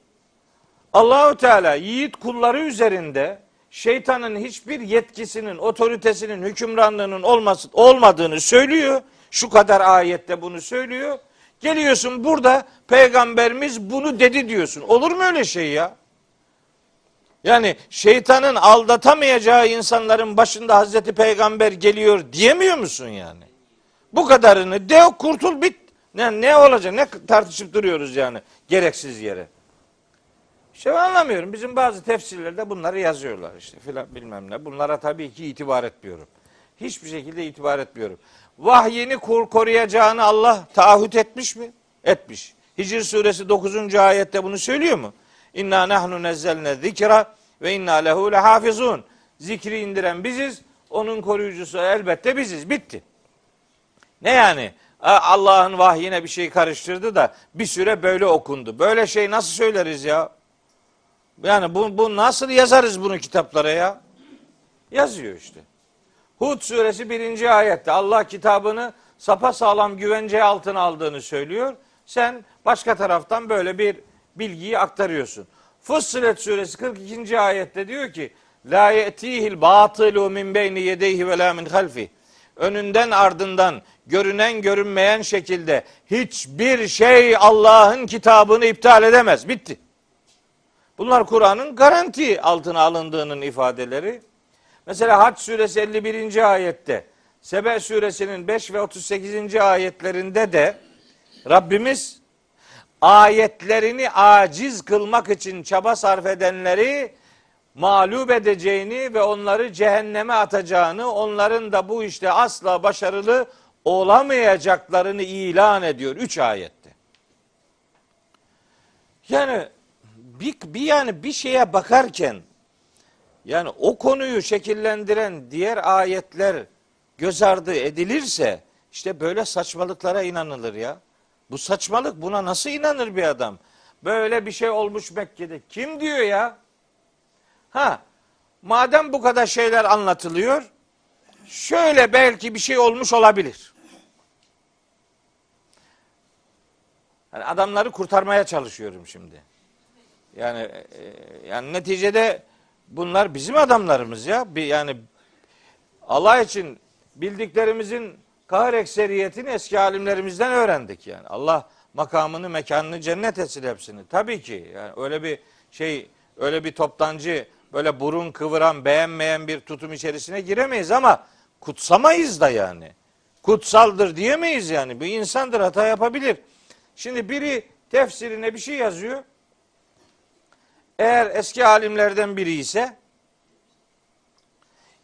Allahu Teala yiğit kulları üzerinde şeytanın hiçbir yetkisinin, otoritesinin, hükümranlığının olması, olmadığını söylüyor. Şu kadar ayette bunu söylüyor. Geliyorsun burada peygamberimiz bunu dedi diyorsun. Olur mu öyle şey ya? Yani şeytanın aldatamayacağı insanların başında Hazreti Peygamber geliyor diyemiyor musun yani? Bu kadarını de kurtul bit. Ne, ne olacak? Ne tartışıp duruyoruz yani gereksiz yere. Ben anlamıyorum. Bizim bazı tefsirlerde bunları yazıyorlar işte filan bilmem ne. Bunlara tabii ki itibar etmiyorum. Hiçbir şekilde itibar etmiyorum. Vahyini kur koruyacağını Allah taahhüt etmiş mi? Etmiş. Hicr suresi 9. ayette bunu söylüyor mu? İnna nahnu nezzelne zikra ve inna lehu lehafizun. Zikri indiren biziz, onun koruyucusu elbette biziz. Bitti. Ne yani? Allah'ın vahyine bir şey karıştırdı da bir süre böyle okundu. Böyle şey nasıl söyleriz ya? Yani bu, bu nasıl yazarız bunu kitaplara ya? Yazıyor işte. Hud suresi birinci ayette Allah kitabını sapa sağlam güvence altına aldığını söylüyor. Sen başka taraftan böyle bir bilgiyi aktarıyorsun. Fussilet suresi 42. ayette diyor ki La ye'tihil batilu min beyni yedeyhi ve la min halfi. Önünden ardından görünen görünmeyen şekilde hiçbir şey Allah'ın kitabını iptal edemez. Bitti. Bunlar Kur'an'ın garanti altına alındığının ifadeleri. Mesela Hac suresi 51. ayette, Sebe suresinin 5 ve 38. ayetlerinde de Rabbimiz ayetlerini aciz kılmak için çaba sarf edenleri mağlup edeceğini ve onları cehenneme atacağını, onların da bu işte asla başarılı olamayacaklarını ilan ediyor. Üç ayette. Yani bir, bir yani bir şeye bakarken yani o konuyu şekillendiren diğer ayetler göz ardı edilirse işte böyle saçmalıklara inanılır ya. Bu saçmalık buna nasıl inanır bir adam? Böyle bir şey olmuş Mekke'de. Kim diyor ya? Ha, madem bu kadar şeyler anlatılıyor, şöyle belki bir şey olmuş olabilir. Yani adamları kurtarmaya çalışıyorum şimdi. Yani e, yani neticede bunlar bizim adamlarımız ya. Bir yani Allah için bildiklerimizin kahir ekseriyetini eski alimlerimizden öğrendik yani. Allah makamını, mekanını cennet etsin hepsini. Tabii ki yani öyle bir şey, öyle bir toptancı, böyle burun kıvıran, beğenmeyen bir tutum içerisine giremeyiz ama kutsamayız da yani. Kutsaldır diyemeyiz yani. Bir insandır hata yapabilir. Şimdi biri tefsirine bir şey yazıyor. Eğer eski alimlerden biri ise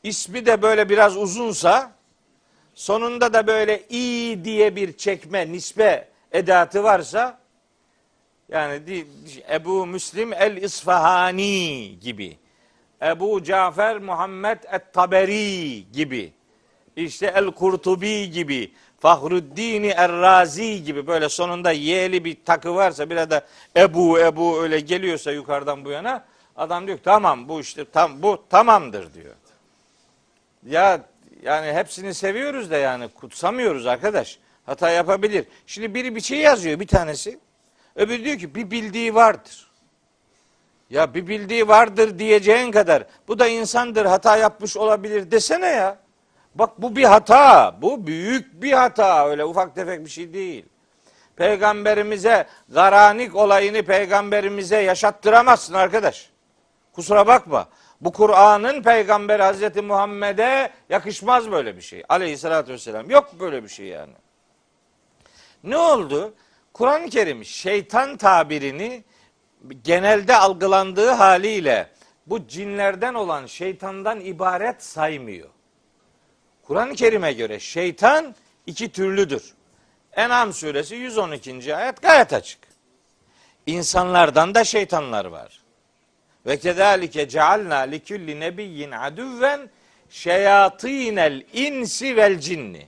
ismi de böyle biraz uzunsa sonunda da böyle i diye bir çekme, nisbe edatı varsa yani Ebu Müslim el-İsfahani gibi Ebu Cafer Muhammed et-Taberi gibi işte el-Kurtubi gibi Fahruddin Errazi gibi böyle sonunda yeğli bir takı varsa bir da Ebu Ebu öyle geliyorsa yukarıdan bu yana adam diyor tamam bu işte tam bu tamamdır diyor. Ya yani hepsini seviyoruz da yani kutsamıyoruz arkadaş. Hata yapabilir. Şimdi biri bir şey yazıyor bir tanesi. Öbürü diyor ki bir bildiği vardır. Ya bir bildiği vardır diyeceğin kadar bu da insandır hata yapmış olabilir desene ya. Bak bu bir hata. Bu büyük bir hata. Öyle ufak tefek bir şey değil. Peygamberimize garanik olayını peygamberimize yaşattıramazsın arkadaş. Kusura bakma. Bu Kur'an'ın peygamberi Hazreti Muhammed'e yakışmaz böyle bir şey. Aleyhissalatü vesselam. Yok böyle bir şey yani. Ne oldu? Kur'an-ı Kerim şeytan tabirini genelde algılandığı haliyle bu cinlerden olan şeytandan ibaret saymıyor. Kur'an-ı Kerim'e göre şeytan iki türlüdür. En'am suresi 112. ayet gayet açık. İnsanlardan da şeytanlar var. Ve kezalike cealna li kulli nebiyyin aduven şeyatinel insi vel cinni.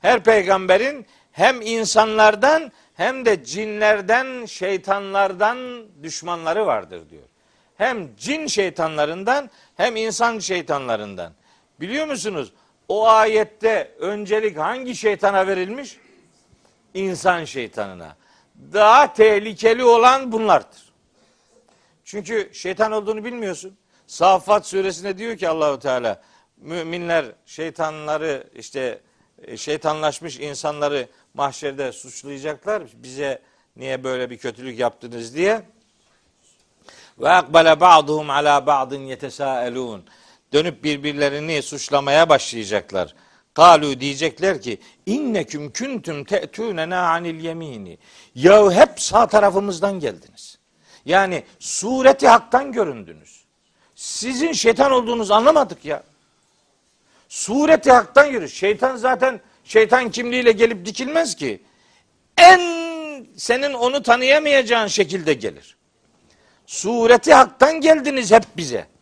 Her peygamberin hem insanlardan hem de cinlerden, şeytanlardan düşmanları vardır diyor. Hem cin şeytanlarından hem insan şeytanlarından. Biliyor musunuz? O ayette öncelik hangi şeytana verilmiş? İnsan şeytanına. Daha tehlikeli olan bunlardır. Çünkü şeytan olduğunu bilmiyorsun. Safat suresinde diyor ki Allahu Teala müminler şeytanları işte e, şeytanlaşmış insanları mahşerde suçlayacaklar. Bize niye böyle bir kötülük yaptınız diye. Ve akbale ba'duhum ala ba'din yetesaelun. Dönüp birbirlerini suçlamaya başlayacaklar. Kalu diyecekler ki inneküm küntüm te'tûnena anil yemini. Ya hep sağ tarafımızdan geldiniz. Yani sureti haktan göründünüz. Sizin şeytan olduğunuzu anlamadık ya. Sureti haktan yürü. Şeytan zaten şeytan kimliğiyle gelip dikilmez ki. En senin onu tanıyamayacağın şekilde gelir. Sureti haktan geldiniz hep bize.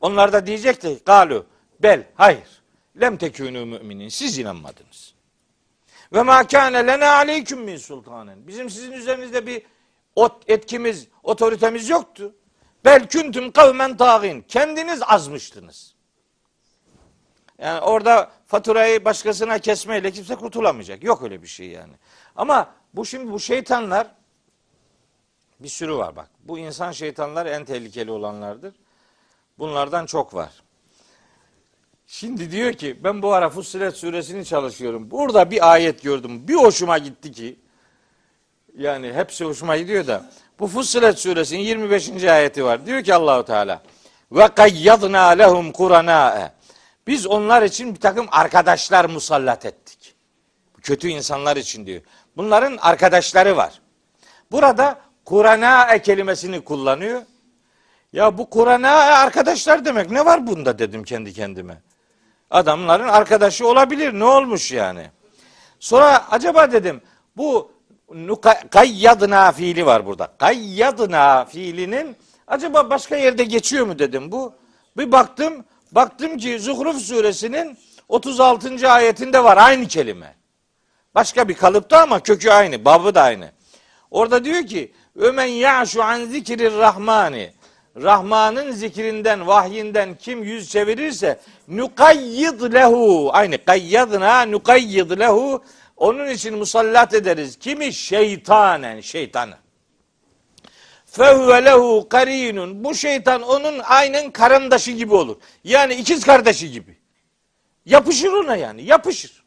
Onlar da diyecekti galu bel hayır. Lem tekûnû müminin. Siz inanmadınız. Ve ma kâne lena aleyküm min sultanen. Bizim sizin üzerinizde bir etkimiz, otoritemiz yoktu. Bel küntüm kavmen tağin. Kendiniz azmıştınız. Yani orada faturayı başkasına kesmeyle kimse kurtulamayacak. Yok öyle bir şey yani. Ama bu şimdi bu şeytanlar bir sürü var bak. Bu insan şeytanlar en tehlikeli olanlardır. Bunlardan çok var. Şimdi diyor ki ben bu ara Fussilet suresini çalışıyorum. Burada bir ayet gördüm. Bir hoşuma gitti ki. Yani hepsi hoşuma gidiyor da. Bu Fussilet suresinin 25. ayeti var. Diyor ki Allahu Teala ve kayyadna lehum kurana. Biz onlar için bir takım arkadaşlar musallat ettik. Kötü insanlar için diyor. Bunların arkadaşları var. Burada Kurana kelimesini kullanıyor. Ya bu Kur'an'a arkadaşlar demek ne var bunda dedim kendi kendime. Adamların arkadaşı olabilir. Ne olmuş yani? Sonra acaba dedim bu kayyadna fiili var burada. Kayyadna fiilinin acaba başka yerde geçiyor mu dedim bu. Bir baktım baktım ki Zuhruf suresinin 36. ayetinde var aynı kelime. Başka bir kalıpta ama kökü aynı, babı da aynı. Orada diyor ki Ömen ya'şu an zikrir rahmani Rahman'ın zikrinden, vahyinden kim yüz çevirirse nukayyid lehu aynı kayyadna nukayyid lehu onun için musallat ederiz. Kimi? Şeytanen, şeytanı. Fehuve lehu karinun. Bu şeytan onun aynen karındaşı gibi olur. Yani ikiz kardeşi gibi. Yapışır ona yani, yapışır.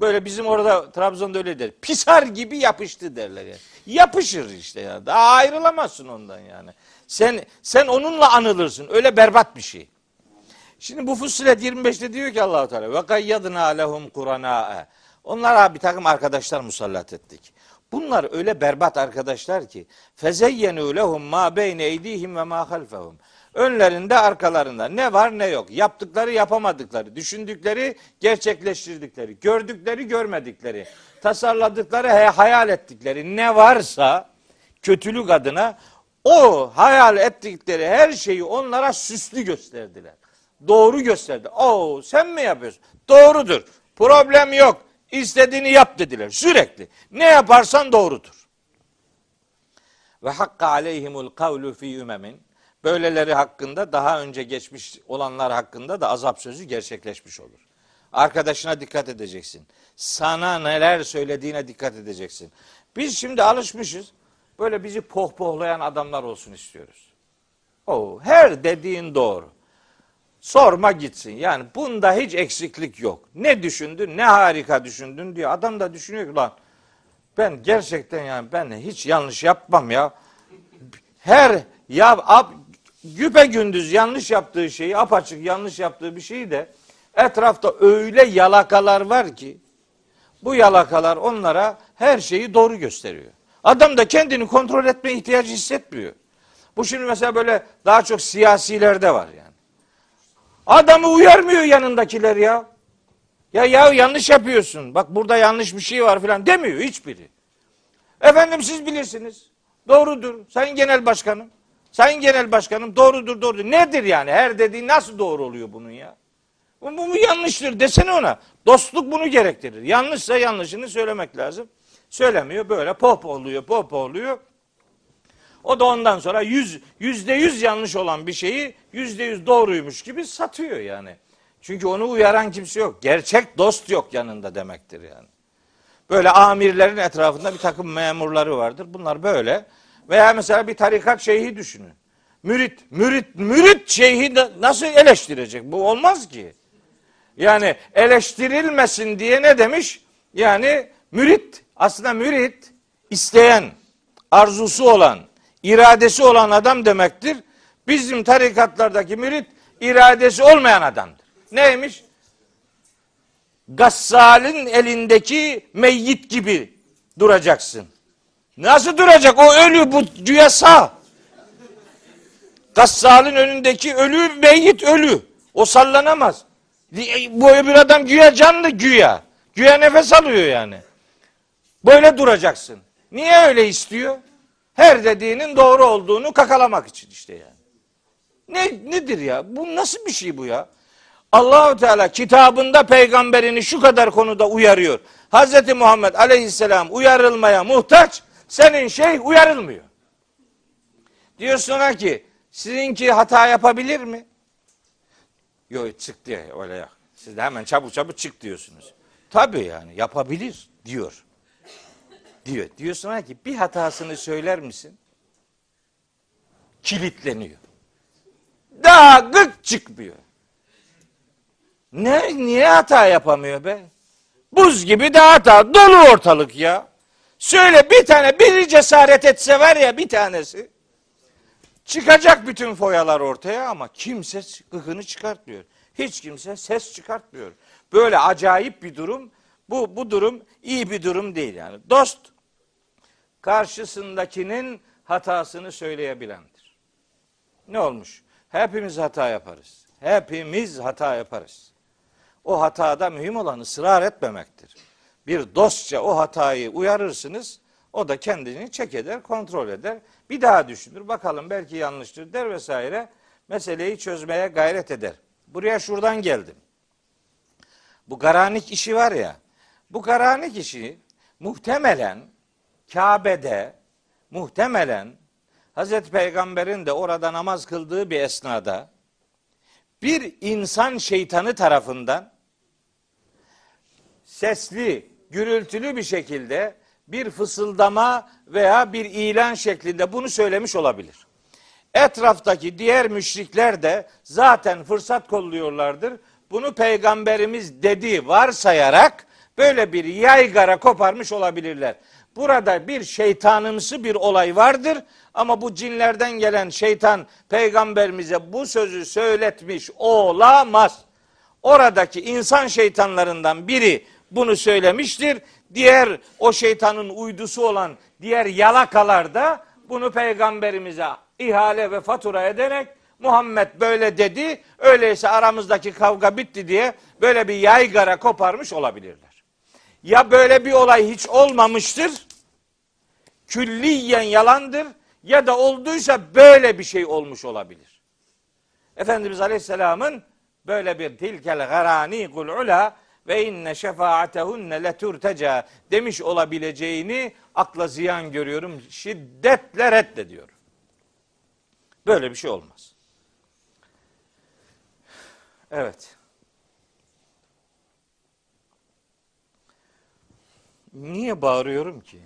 Böyle bizim orada Trabzon'da öyle der. Pisar gibi yapıştı derler yani. Yapışır işte ya. Daha ayrılamazsın ondan yani. Sen sen onunla anılırsın. Öyle berbat bir şey. Şimdi bu Fussilet 25'te diyor ki Allahu Teala ve kayyadna lehum kurana. Onlara bir takım arkadaşlar musallat ettik. Bunlar öyle berbat arkadaşlar ki fezeyyenu lehum ma beyne eydihim ve ma halfehum. Önlerinde arkalarında ne var ne yok. Yaptıkları yapamadıkları, düşündükleri gerçekleştirdikleri, gördükleri görmedikleri, tasarladıkları hayal ettikleri ne varsa kötülük adına o hayal ettikleri her şeyi onlara süslü gösterdiler. Doğru gösterdi. Oo sen mi yapıyorsun? Doğrudur. Problem yok. İstediğini yap dediler sürekli. Ne yaparsan doğrudur. Ve hakka aleyhimul kavlu fi ümemin. Böyleleri hakkında daha önce geçmiş olanlar hakkında da azap sözü gerçekleşmiş olur. Arkadaşına dikkat edeceksin. Sana neler söylediğine dikkat edeceksin. Biz şimdi alışmışız. Böyle bizi pohpohlayan adamlar olsun istiyoruz. O her dediğin doğru. Sorma gitsin. Yani bunda hiç eksiklik yok. Ne düşündün, ne harika düşündün diyor. Adam da düşünüyor ki lan ben gerçekten yani ben hiç yanlış yapmam ya. Her ya ap, güpe gündüz yanlış yaptığı şeyi, apaçık yanlış yaptığı bir şeyi de etrafta öyle yalakalar var ki bu yalakalar onlara her şeyi doğru gösteriyor. Adam da kendini kontrol etme ihtiyacı hissetmiyor. Bu şimdi mesela böyle daha çok siyasilerde var yani. Adamı uyarmıyor yanındakiler ya. Ya ya yanlış yapıyorsun. Bak burada yanlış bir şey var falan demiyor hiçbiri. Efendim siz bilirsiniz. Doğrudur. Sayın Genel Başkanım. Sayın Genel Başkanım doğrudur doğrudur. Nedir yani? Her dediği nasıl doğru oluyor bunun ya? Bu, bu, bu yanlıştır desene ona. Dostluk bunu gerektirir. Yanlışsa yanlışını söylemek lazım. Söylemiyor böyle pohpohluyor pohpohluyor. O da ondan sonra yüz, yüzde yüz yanlış olan bir şeyi yüzde yüz doğruymuş gibi satıyor yani. Çünkü onu uyaran kimse yok. Gerçek dost yok yanında demektir yani. Böyle amirlerin etrafında bir takım memurları vardır. Bunlar böyle. Veya mesela bir tarikat şeyhi düşünün. Mürit, mürit, mürit şeyhi nasıl eleştirecek? Bu olmaz ki. Yani eleştirilmesin diye ne demiş? Yani mürit, aslında mürit isteyen, arzusu olan, iradesi olan adam demektir. Bizim tarikatlardaki mürit iradesi olmayan adamdır. Neymiş? Gassal'in elindeki meyyit gibi duracaksın. Nasıl duracak? O ölü bu güya sağ. Gassal'in önündeki ölü meyyit ölü. O sallanamaz. Bu öbür adam güya canlı güya. Güya nefes alıyor yani. Böyle duracaksın. Niye öyle istiyor? Her dediğinin doğru olduğunu kakalamak için işte yani. Ne nedir ya? Bu nasıl bir şey bu ya? Allahu Teala kitabında peygamberini şu kadar konuda uyarıyor. Hazreti Muhammed Aleyhisselam uyarılmaya muhtaç. Senin şey uyarılmıyor. Diyor sonra ki sizinki hata yapabilir mi? Yok çık diye öyle yok. Siz de hemen çabuk çabuk çık diyorsunuz. Tabii yani yapabilir diyor. Diyor. Diyor sonra ki bir hatasını söyler misin? Kilitleniyor. Daha gık çıkmıyor. Ne niye hata yapamıyor be? Buz gibi de hata dolu ortalık ya. Söyle bir tane biri cesaret etse var ya bir tanesi. Çıkacak bütün foyalar ortaya ama kimse gıkını çıkartmıyor. Hiç kimse ses çıkartmıyor. Böyle acayip bir durum. Bu bu durum iyi bir durum değil yani. Dost karşısındakinin hatasını söyleyebilendir. Ne olmuş? Hepimiz hata yaparız. Hepimiz hata yaparız. O hatada mühim olan ısrar etmemektir. Bir dostça o hatayı uyarırsınız. O da kendini çek eder, kontrol eder. Bir daha düşünür. Bakalım belki yanlıştır der vesaire. Meseleyi çözmeye gayret eder. Buraya şuradan geldim. Bu garanik işi var ya. Bu garanik işi muhtemelen Kabe'de muhtemelen Hazreti Peygamber'in de orada namaz kıldığı bir esnada bir insan şeytanı tarafından sesli, gürültülü bir şekilde bir fısıldama veya bir ilan şeklinde bunu söylemiş olabilir. Etraftaki diğer müşrikler de zaten fırsat kolluyorlardır. Bunu peygamberimiz dedi varsayarak böyle bir yaygara koparmış olabilirler. Burada bir şeytanımsı bir olay vardır ama bu cinlerden gelen şeytan peygamberimize bu sözü söyletmiş olamaz. Oradaki insan şeytanlarından biri bunu söylemiştir. Diğer o şeytanın uydusu olan diğer yalakalar da bunu peygamberimize ihale ve fatura ederek Muhammed böyle dedi. Öyleyse aramızdaki kavga bitti diye böyle bir yaygara koparmış olabilirler. Ya böyle bir olay hiç olmamıştır. Külliyen yalandır ya da olduysa böyle bir şey olmuş olabilir. Efendimiz Aleyhisselam'ın böyle bir tilkel garani kul ula ve inne şefaatehunne leturteca demiş olabileceğini akla ziyan görüyorum. Şiddetle reddediyorum. Böyle bir şey olmaz. Evet. Niye bağırıyorum ki?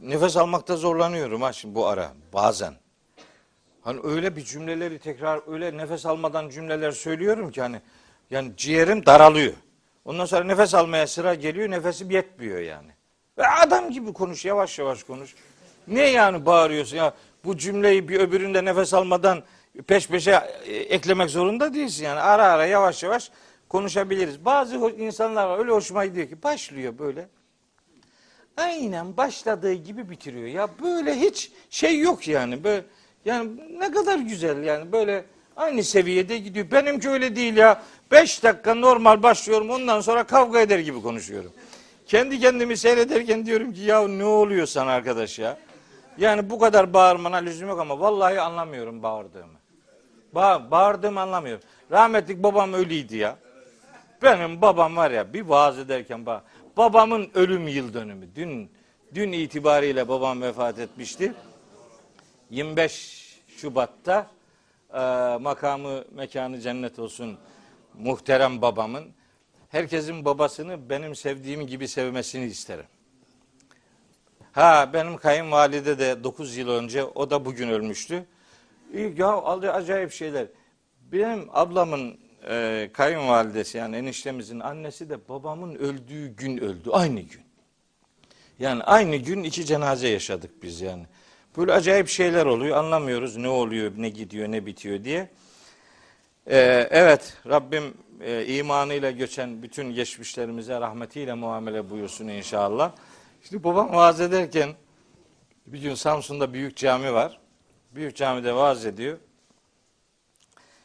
Nefes almakta zorlanıyorum ha şimdi bu ara bazen. Hani öyle bir cümleleri tekrar öyle nefes almadan cümleler söylüyorum ki hani yani ciğerim daralıyor. Ondan sonra nefes almaya sıra geliyor nefesim yetmiyor yani. Ve adam gibi konuş yavaş yavaş konuş. Ne yani bağırıyorsun ya bu cümleyi bir öbüründe nefes almadan peş peşe e, eklemek zorunda değilsin yani ara ara yavaş yavaş konuşabiliriz. Bazı insanlar öyle hoşuma gidiyor ki başlıyor böyle. Aynen başladığı gibi bitiriyor. Ya böyle hiç şey yok yani. Böyle yani ne kadar güzel yani böyle aynı seviyede gidiyor. Benimki öyle değil ya. Beş dakika normal başlıyorum ondan sonra kavga eder gibi konuşuyorum. Kendi kendimi seyrederken diyorum ki ya ne oluyor sana arkadaş ya? Yani bu kadar bağırmana lüzum yok ama vallahi anlamıyorum bağırdığımı. Ba bağırdığımı anlamıyorum. Rahmetlik babam öyleydi ya. Benim babam var ya bir vaaz ederken bak babamın ölüm yıl dönümü. Dün dün itibariyle babam vefat etmişti. 25 Şubat'ta e, makamı mekanı cennet olsun muhterem babamın herkesin babasını benim sevdiğim gibi sevmesini isterim. Ha benim kayınvalide de 9 yıl önce o da bugün ölmüştü. Ya acayip şeyler. Benim ablamın e, kayınvalidesi yani eniştemizin annesi de babamın öldüğü gün öldü. Aynı gün. Yani aynı gün iki cenaze yaşadık biz yani. Böyle acayip şeyler oluyor. Anlamıyoruz ne oluyor, ne gidiyor, ne bitiyor diye. Ee, evet Rabbim e, imanıyla göçen bütün geçmişlerimize rahmetiyle muamele buyursun inşallah. Şimdi babam vaaz ederken bir gün Samsun'da büyük cami var. Büyük camide vaaz ediyor.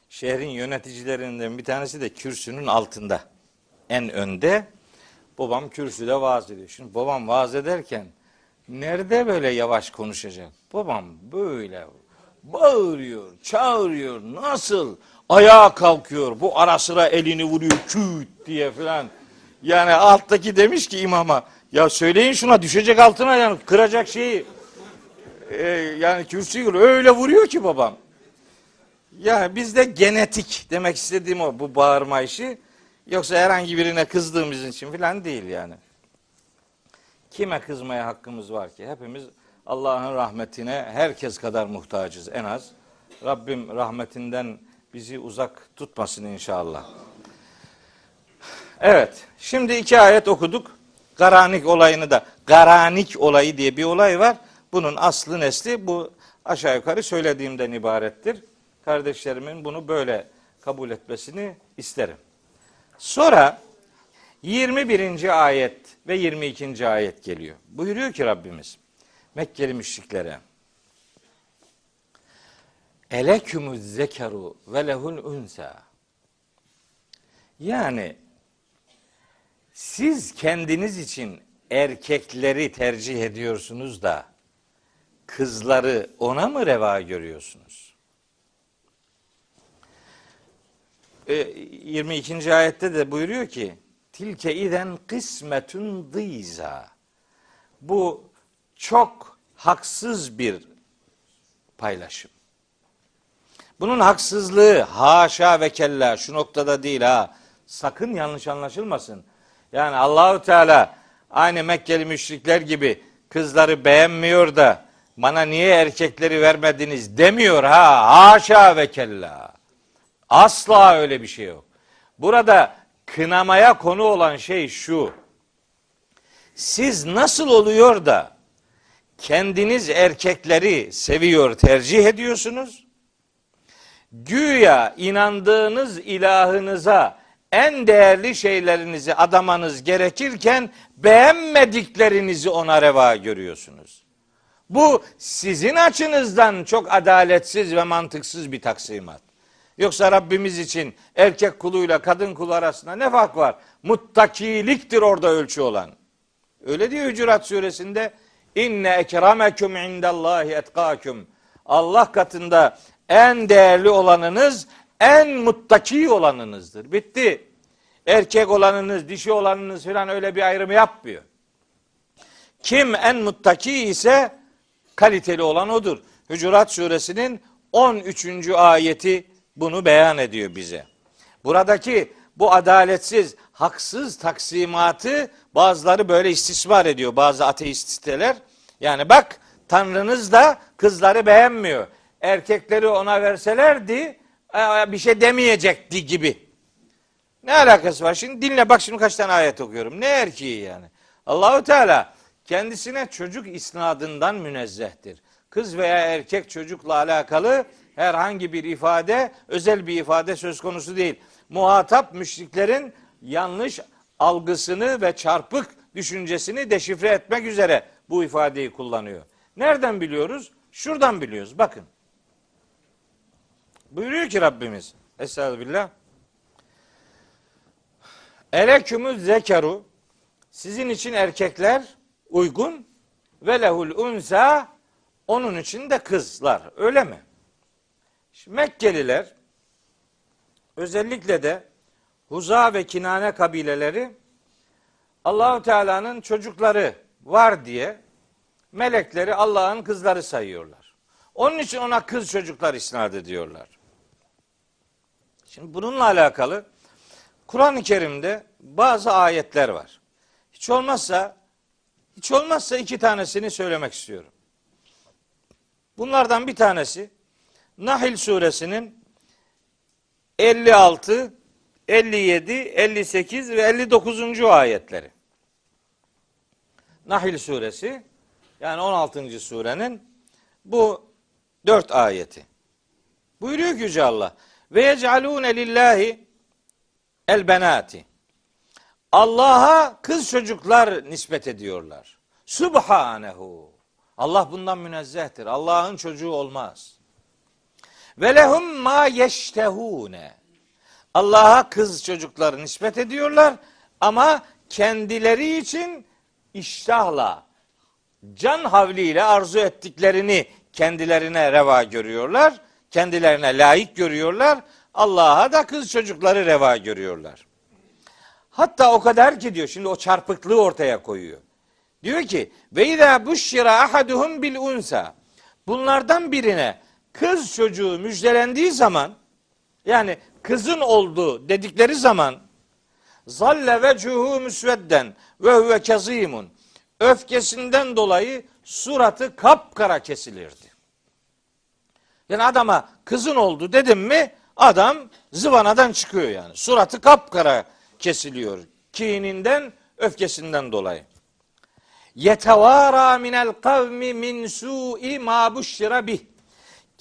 Şehrin yöneticilerinden bir tanesi de kürsünün altında. En önde. Babam kürsüde vaaz ediyor. Şimdi babam vaaz ederken nerede böyle yavaş konuşacak? Babam böyle bağırıyor, çağırıyor. Nasıl? Ayağa kalkıyor. Bu ara sıra elini vuruyor küt diye filan. Yani alttaki demiş ki imama ya söyleyin şuna düşecek altına yani kıracak şeyi. Ee, yani kürsüyü öyle vuruyor ki babam. Yani bizde genetik demek istediğim o bu bağırma işi. Yoksa herhangi birine kızdığımız için filan değil yani. Kime kızmaya hakkımız var ki? Hepimiz Allah'ın rahmetine herkes kadar muhtacız en az. Rabbim rahmetinden bizi uzak tutmasın inşallah. Evet, şimdi iki ayet okuduk. Garanik olayını da, garanik olayı diye bir olay var. Bunun aslı nesli bu aşağı yukarı söylediğimden ibarettir. Kardeşlerimin bunu böyle kabul etmesini isterim. Sonra 21. ayet ve 22. ayet geliyor. Buyuruyor ki Rabbimiz Mekkeli müşriklere Elekümüz zekaru ve lehul unsa. Yani siz kendiniz için erkekleri tercih ediyorsunuz da kızları ona mı reva görüyorsunuz? 22. E, ayette de buyuruyor ki tilke iden kısmetun dıyza. Bu çok haksız bir paylaşım. Bunun haksızlığı haşa ve kella şu noktada değil ha. Sakın yanlış anlaşılmasın. Yani Allahu Teala aynı Mekkeli müşrikler gibi kızları beğenmiyor da bana niye erkekleri vermediniz demiyor ha. Haşa ve kella. Asla öyle bir şey yok. Burada kınamaya konu olan şey şu. Siz nasıl oluyor da kendiniz erkekleri seviyor, tercih ediyorsunuz? Güya inandığınız ilahınıza en değerli şeylerinizi adamanız gerekirken beğenmediklerinizi ona reva görüyorsunuz. Bu sizin açınızdan çok adaletsiz ve mantıksız bir taksimat. Yoksa Rabbimiz için erkek kuluyla kadın kulu arasında ne fark var? Muttakiliktir orada ölçü olan. Öyle diyor Hücurat suresinde inne ekrameküm indallahi etkâküm. Allah katında en değerli olanınız en muttaki olanınızdır. Bitti. Erkek olanınız, dişi olanınız falan öyle bir ayrım yapmıyor. Kim en muttaki ise kaliteli olan odur. Hücurat suresinin 13. ayeti bunu beyan ediyor bize. Buradaki bu adaletsiz, haksız taksimatı bazıları böyle istismar ediyor. Bazı ateist siteler. Yani bak Tanrınız da kızları beğenmiyor. Erkekleri ona verselerdi bir şey demeyecekti gibi. Ne alakası var? Şimdi dinle bak şimdi kaç tane ayet okuyorum. Ne erkeği yani? Allahu Teala kendisine çocuk isnadından münezzehtir. Kız veya erkek çocukla alakalı herhangi bir ifade, özel bir ifade söz konusu değil. Muhatap müşriklerin yanlış algısını ve çarpık düşüncesini deşifre etmek üzere bu ifadeyi kullanıyor. Nereden biliyoruz? Şuradan biliyoruz. Bakın. Buyuruyor ki Rabbimiz. Estağfirullah. Elekümüz zekaru sizin için erkekler uygun ve lehul unsa onun için de kızlar. Öyle mi? Şimdi Mekkeliler özellikle de Huza ve Kinane kabileleri Allahu Teala'nın çocukları var diye melekleri Allah'ın kızları sayıyorlar. Onun için ona kız çocuklar isnat ediyorlar. Şimdi bununla alakalı Kur'an-ı Kerim'de bazı ayetler var. Hiç olmazsa hiç olmazsa iki tanesini söylemek istiyorum. Bunlardan bir tanesi Nahil suresinin 56, 57, 58 ve 59. ayetleri. Nahil suresi yani 16. surenin bu dört ayeti. Buyuruyor ki Yüce Allah ve yec'alûne lillahi el benati. Allah'a kız çocuklar nispet ediyorlar. Subhanehu. Allah bundan münezzehtir. Allah'ın çocuğu olmaz. Ve lehum ma yeştehune. Allah'a kız çocukları nispet ediyorlar ama kendileri için iştahla, can havliyle arzu ettiklerini kendilerine reva görüyorlar. Kendilerine layık görüyorlar. Allah'a da kız çocukları reva görüyorlar. Hatta o kadar ki diyor şimdi o çarpıklığı ortaya koyuyor. Diyor ki ve izâ buşşira ahaduhum bil unsa. Bunlardan birine kız çocuğu müjdelendiği zaman yani kızın oldu dedikleri zaman zalle vecuhu müsvedden ve huve kazimun öfkesinden dolayı suratı kapkara kesilirdi. Yani adama kızın oldu dedim mi adam zıvanadan çıkıyor yani. Suratı kapkara kesiliyor. Kininden, öfkesinden dolayı. Yetevara minel kavmi min su'i ma bih.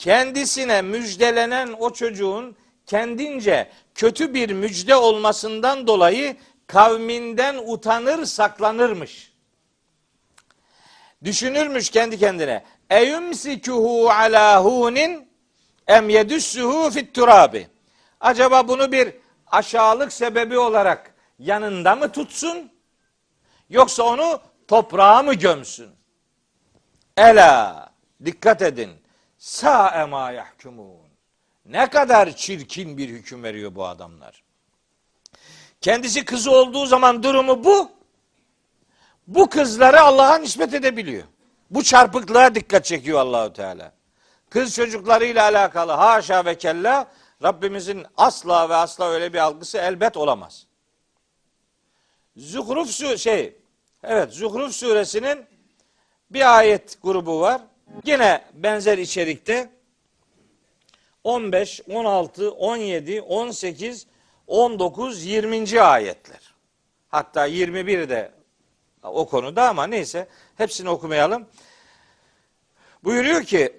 Kendisine müjdelenen o çocuğun kendince kötü bir müjde olmasından dolayı kavminden utanır saklanırmış. Düşünürmüş kendi kendine. Eyumsikuhu ala hunin em yedüssühü fit turabi. Acaba bunu bir aşağılık sebebi olarak yanında mı tutsun? Yoksa onu toprağa mı gömsün? Ela dikkat edin. Sa ema yahkumun. Ne kadar çirkin bir hüküm veriyor bu adamlar. Kendisi kızı olduğu zaman durumu bu. Bu kızları Allah'a nispet edebiliyor. Bu çarpıklığa dikkat çekiyor Allahu Teala. Kız çocuklarıyla alakalı haşa ve kella Rabbimizin asla ve asla öyle bir algısı elbet olamaz. Zuhruf su şey evet Zuhruf suresinin bir ayet grubu var. Yine benzer içerikte 15, 16, 17, 18, 19, 20. ayetler. Hatta 21 de o konuda ama neyse hepsini okumayalım. Buyuruyor ki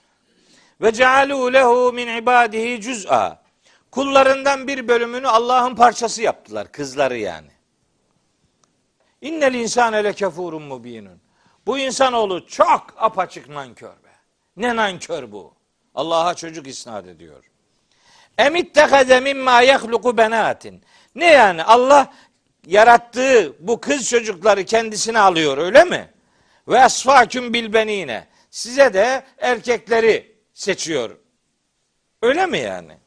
ve cealu lehu min ibadihi cüz'a. Kullarından bir bölümünü Allah'ın parçası yaptılar. Kızları yani. İnnel insane lekefurun mubinun. Bu insanoğlu çok apaçık nankör be. Ne nankör bu? Allah'a çocuk isnat ediyor. Emitteheze mimma yehluku benatin. Ne yani Allah yarattığı bu kız çocukları kendisine alıyor öyle mi? Ve asfaküm bilbenine. Size de erkekleri seçiyor. Öyle mi yani?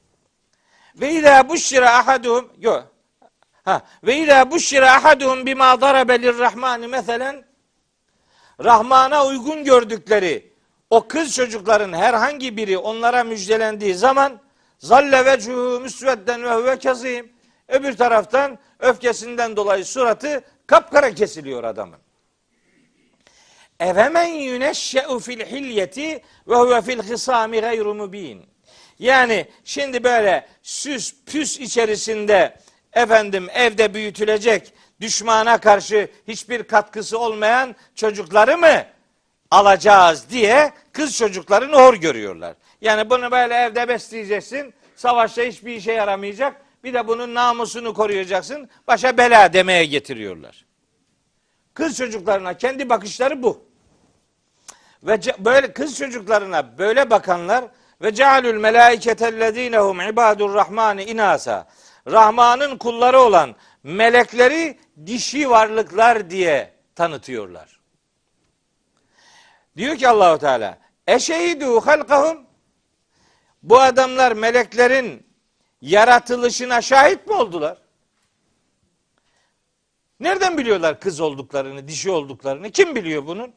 Ve izâ buşşira ahaduhum yok. Ha, ve izâ buşşira ahaduhum bima darabe lirrahmani meselen Rahman'a uygun gördükleri o kız çocukların herhangi biri onlara müjdelendiği zaman zalle vecuhu müsvedden ve huve kazim. Öbür taraftan öfkesinden dolayı suratı kapkara kesiliyor adamın. Efemen yüneşşe'u fil hilyeti ve huve fil hısami gayru mubin. Yani şimdi böyle süs püs içerisinde efendim evde büyütülecek düşmana karşı hiçbir katkısı olmayan çocukları mı alacağız diye kız çocuklarını hor görüyorlar. Yani bunu böyle evde besleyeceksin. Savaşta hiçbir işe yaramayacak. Bir de bunun namusunu koruyacaksın. Başa bela demeye getiriyorlar. Kız çocuklarına kendi bakışları bu. Ve böyle kız çocuklarına böyle bakanlar ve cealül melaiketellezinehum ibadur rahmani inasa. Rahman'ın kulları olan melekleri dişi varlıklar diye tanıtıyorlar. Diyor ki Allahu Teala: "Eşehidu halkahum" Bu adamlar meleklerin yaratılışına şahit mi oldular? Nereden biliyorlar kız olduklarını, dişi olduklarını? Kim biliyor bunun?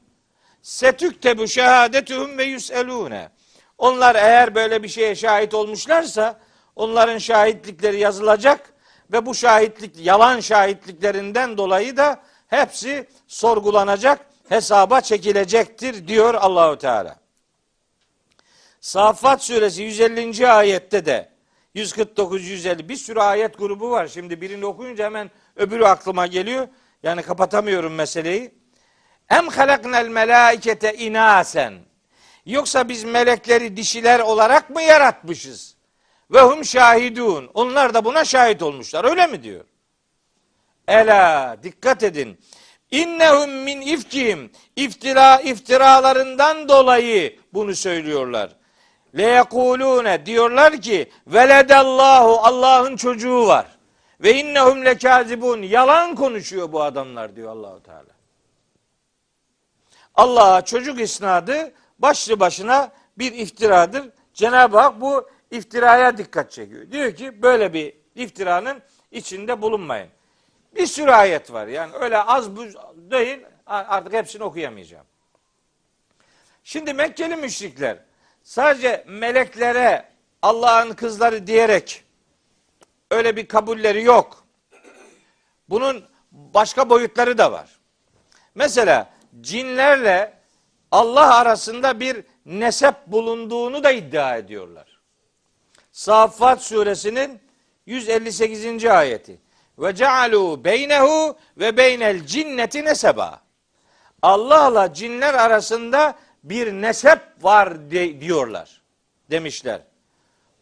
Setüktebu şehadetuhum ve yüselune. Onlar eğer böyle bir şeye şahit olmuşlarsa onların şahitlikleri yazılacak ve bu şahitlik yalan şahitliklerinden dolayı da hepsi sorgulanacak, hesaba çekilecektir diyor Allahu Teala. Saffat suresi 150. ayette de 149 150 bir sürü ayet grubu var. Şimdi birini okuyunca hemen öbürü aklıma geliyor. Yani kapatamıyorum meseleyi. Em halaknel melaikete inasen. Yoksa biz melekleri dişiler olarak mı yaratmışız? Ve hum şahidun. Onlar da buna şahit olmuşlar. Öyle mi diyor? Ela dikkat edin. İnnehum min ifkihim. İftira iftiralarından dolayı bunu söylüyorlar. Le yekulune diyorlar ki veledallahu Allah'ın çocuğu var. Ve innehum lekazibun. Yalan konuşuyor bu adamlar diyor Allahu Teala. Allah'a çocuk isnadı başlı başına bir iftiradır. Cenab-ı Hak bu iftiraya dikkat çekiyor. Diyor ki böyle bir iftiranın içinde bulunmayın. Bir sürü ayet var. Yani öyle az bu değil artık hepsini okuyamayacağım. Şimdi Mekkeli müşrikler sadece meleklere Allah'ın kızları diyerek öyle bir kabulleri yok. Bunun başka boyutları da var. Mesela cinlerle Allah arasında bir nesep bulunduğunu da iddia ediyorlar. Saffat suresinin 158. ayeti. Ve cealu beynehu ve beynel cinneti neseba. Allah'la cinler arasında bir nesep var de, diyorlar. Demişler.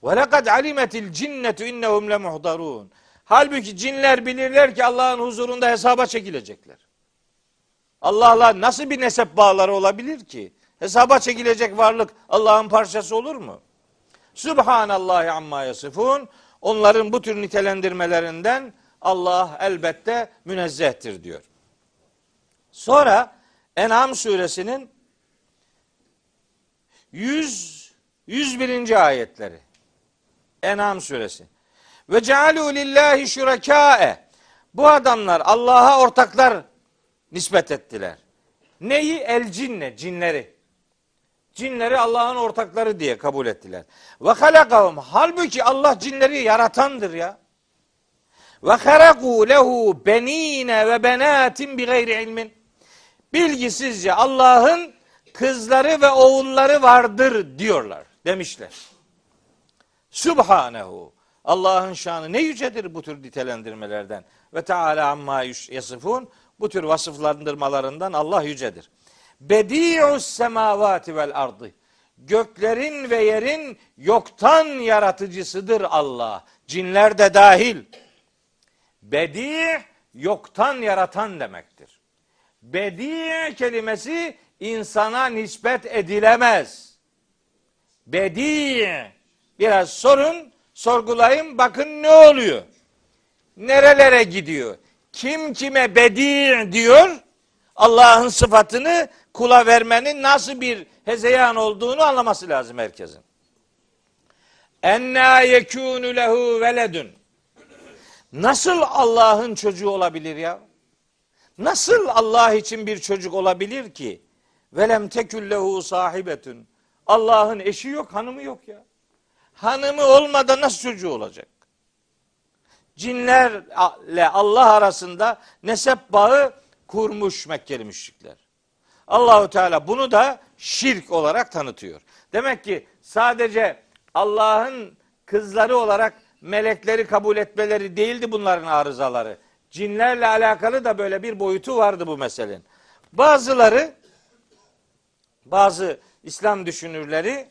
Ve lekad alimetil cinnetu innehum lemuhdarun. Halbuki cinler bilirler ki Allah'ın huzurunda hesaba çekilecekler. Allah'la nasıl bir nesep bağları olabilir ki? Hesaba çekilecek varlık Allah'ın parçası olur mu? Subhanallahi amma yasifun. Onların bu tür nitelendirmelerinden Allah elbette münezzehtir diyor. Sonra En'am suresinin 100 101. ayetleri. En'am suresi. Ve cealu lillahi şurakâe. Bu adamlar Allah'a ortaklar nispet ettiler. Neyi? El cinne, cinleri. Cinleri Allah'ın ortakları diye kabul ettiler. Ve halakahum. Halbuki Allah cinleri yaratandır ya. Ve haraku lehu benine ve benatin bi gayri ilmin. Bilgisizce Allah'ın kızları ve oğulları vardır diyorlar demişler. Subhanehu. Allah'ın şanı ne yücedir bu tür nitelendirmelerden. Ve Teala amma yasifun. Bu tür vasıflandırmalarından Allah yücedir. Bedi'us semavati vel ardı. Göklerin ve yerin yoktan yaratıcısıdır Allah. Cinler de dahil. Bedi yoktan yaratan demektir. Bedi kelimesi insana nispet edilemez. Bedi biraz sorun, sorgulayın bakın ne oluyor? Nerelere gidiyor? Kim kime bedi diyor? Allah'ın sıfatını kula vermenin nasıl bir hezeyan olduğunu anlaması lazım herkesin. Enna yekûnü lehu veledun. Nasıl Allah'ın çocuğu olabilir ya? Nasıl Allah için bir çocuk olabilir ki? Velem teküllehu sahibetün. Allah'ın eşi yok, hanımı yok ya. Hanımı olmadan nasıl çocuğu olacak? Cinlerle Allah arasında nesep bağı kurmuş Mekkeli müşrikler. Allahu Teala bunu da şirk olarak tanıtıyor. Demek ki sadece Allah'ın kızları olarak melekleri kabul etmeleri değildi bunların arızaları. Cinlerle alakalı da böyle bir boyutu vardı bu meselenin. Bazıları bazı İslam düşünürleri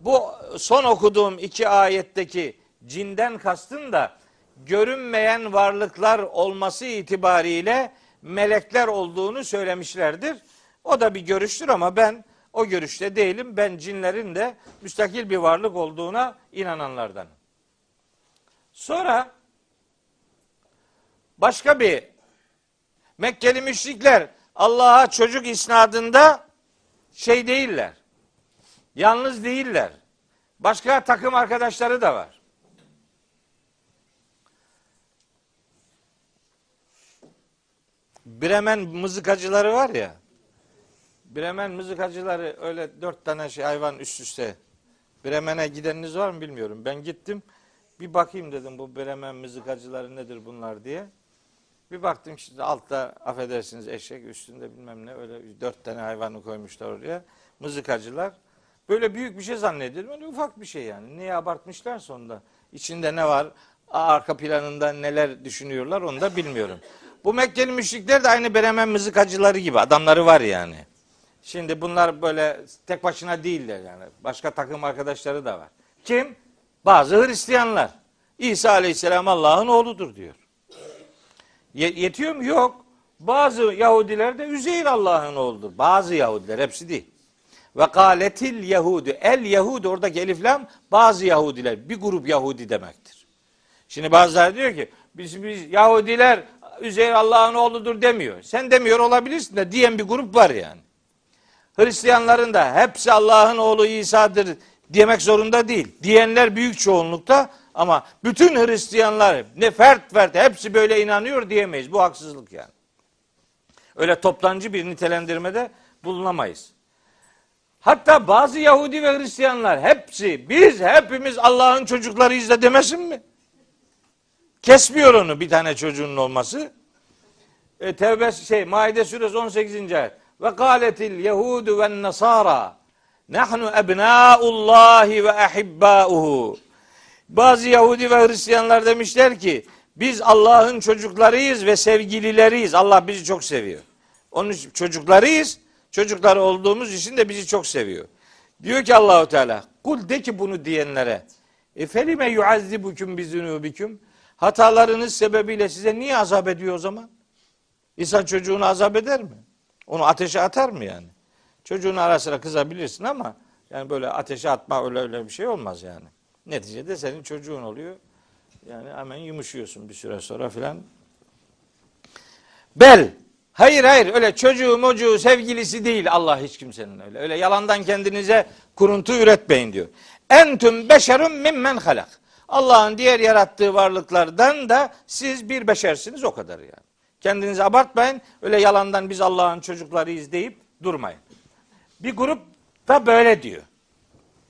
bu son okuduğum iki ayetteki cinden kastın da görünmeyen varlıklar olması itibariyle melekler olduğunu söylemişlerdir. O da bir görüştür ama ben o görüşte değilim. Ben cinlerin de müstakil bir varlık olduğuna inananlardan. Sonra başka bir Mekkeli müşrikler Allah'a çocuk isnadında şey değiller. Yalnız değiller. Başka takım arkadaşları da var. Bremen mızıkacıları var ya. Bremen mızıkacıları öyle dört tane şey hayvan üst üste. Bremen'e gideniniz var mı bilmiyorum. Ben gittim. Bir bakayım dedim bu Bremen mızıkacıları nedir bunlar diye. Bir baktım işte altta affedersiniz eşek üstünde bilmem ne öyle dört tane hayvanı koymuşlar oraya. Mızıkacılar. Böyle büyük bir şey zannediyordum. Öyle ufak bir şey yani. Niye abartmışlar sonunda? İçinde ne var? Arka planında neler düşünüyorlar onu da bilmiyorum. Bu Mekkeli müşrikler de aynı Bremen mızıkacıları gibi adamları var yani. Şimdi bunlar böyle tek başına değiller yani. Başka takım arkadaşları da var. Kim? Bazı Hristiyanlar. İsa Aleyhisselam Allah'ın oğludur diyor. Yetiyor mu? Yok. Bazı Yahudiler de Üzeyir Allah'ın oğludur. Bazı Yahudiler hepsi değil. Ve kâletil Yahudi. El Yahudi oradaki eliflam bazı Yahudiler. Bir grup Yahudi demektir. Şimdi bazıları diyor ki biz, biz Yahudiler Üzeyir Allah'ın oğludur demiyor. Sen demiyor olabilirsin de diyen bir grup var yani. Hristiyanların da hepsi Allah'ın oğlu İsa'dır demek zorunda değil. Diyenler büyük çoğunlukta ama bütün Hristiyanlar ne fert fert hepsi böyle inanıyor diyemeyiz. Bu haksızlık yani. Öyle toplancı bir nitelendirmede bulunamayız. Hatta bazı Yahudi ve Hristiyanlar hepsi biz hepimiz Allah'ın çocuklarıyız da demesin mi? Kesmiyor onu bir tane çocuğunun olması. E, Tevbe şey Maide suresi 18. ayet. Ve kâletil yehudu ve nasara nahnu ebnâullahi ve ahibbâuhu. Bazı Yahudi ve Hristiyanlar demişler ki biz Allah'ın çocuklarıyız ve sevgilileriyiz. Allah bizi çok seviyor. Onun için çocuklarıyız. Çocukları olduğumuz için de bizi çok seviyor. Diyor ki Allahu Teala kul de ki bunu diyenlere e felime yuazzibukum bizunubikum hatalarınız sebebiyle size niye azap ediyor o zaman? İnsan çocuğunu azap eder mi? Onu ateşe atar mı yani? Çocuğun ara sıra kızabilirsin ama yani böyle ateşe atma öyle öyle bir şey olmaz yani. Neticede senin çocuğun oluyor. Yani hemen yumuşuyorsun bir süre sonra filan. Bel. Hayır hayır öyle çocuğu mocuğu sevgilisi değil Allah hiç kimsenin öyle. Öyle yalandan kendinize kuruntu üretmeyin diyor. Entüm beşerun mimmen halak. Allah'ın diğer yarattığı varlıklardan da siz bir beşersiniz o kadar yani. Kendinizi abartmayın. Öyle yalandan biz Allah'ın çocuklarıyız deyip durmayın. Bir grup da böyle diyor.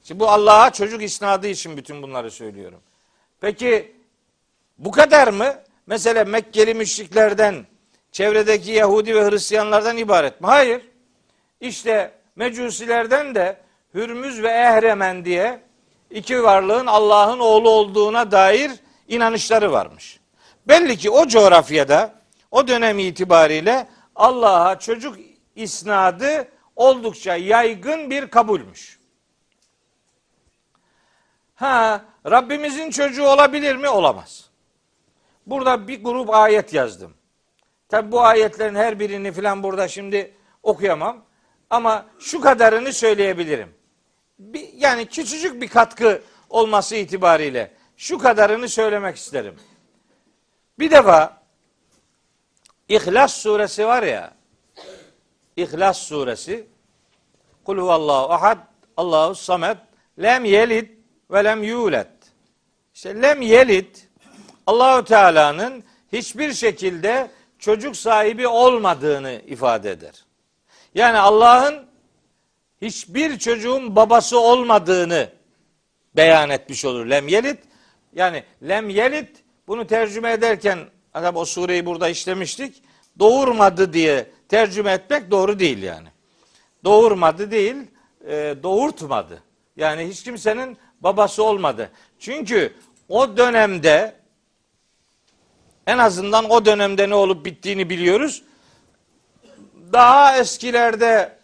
Şimdi bu Allah'a çocuk isnadı için bütün bunları söylüyorum. Peki bu kadar mı? Mesela Mekkeli müşriklerden, çevredeki Yahudi ve Hristiyanlardan ibaret mi? Hayır. İşte Mecusilerden de Hürmüz ve Ehremen diye iki varlığın Allah'ın oğlu olduğuna dair inanışları varmış. Belli ki o coğrafyada o dönem itibariyle Allah'a çocuk isnadı oldukça yaygın bir kabulmüş. Ha, Rabbimizin çocuğu olabilir mi? Olamaz. Burada bir grup ayet yazdım. Tabi bu ayetlerin her birini filan burada şimdi okuyamam. Ama şu kadarını söyleyebilirim. Bir, yani küçücük bir katkı olması itibariyle şu kadarını söylemek isterim. Bir defa İhlas suresi var ya İhlas suresi Kul huvallahu ahad Allahu samet lem yelid ve lem yulet. İşte lem yelid Allahu Teala'nın hiçbir şekilde çocuk sahibi olmadığını ifade eder. Yani Allah'ın hiçbir çocuğun babası olmadığını beyan etmiş olur. Lem yelit yani lem yelit bunu tercüme ederken adam o sureyi burada işlemiştik. Doğurmadı diye tercüme etmek doğru değil yani. Doğurmadı değil, e, doğurtmadı. Yani hiç kimsenin babası olmadı. Çünkü o dönemde en azından o dönemde ne olup bittiğini biliyoruz. Daha eskilerde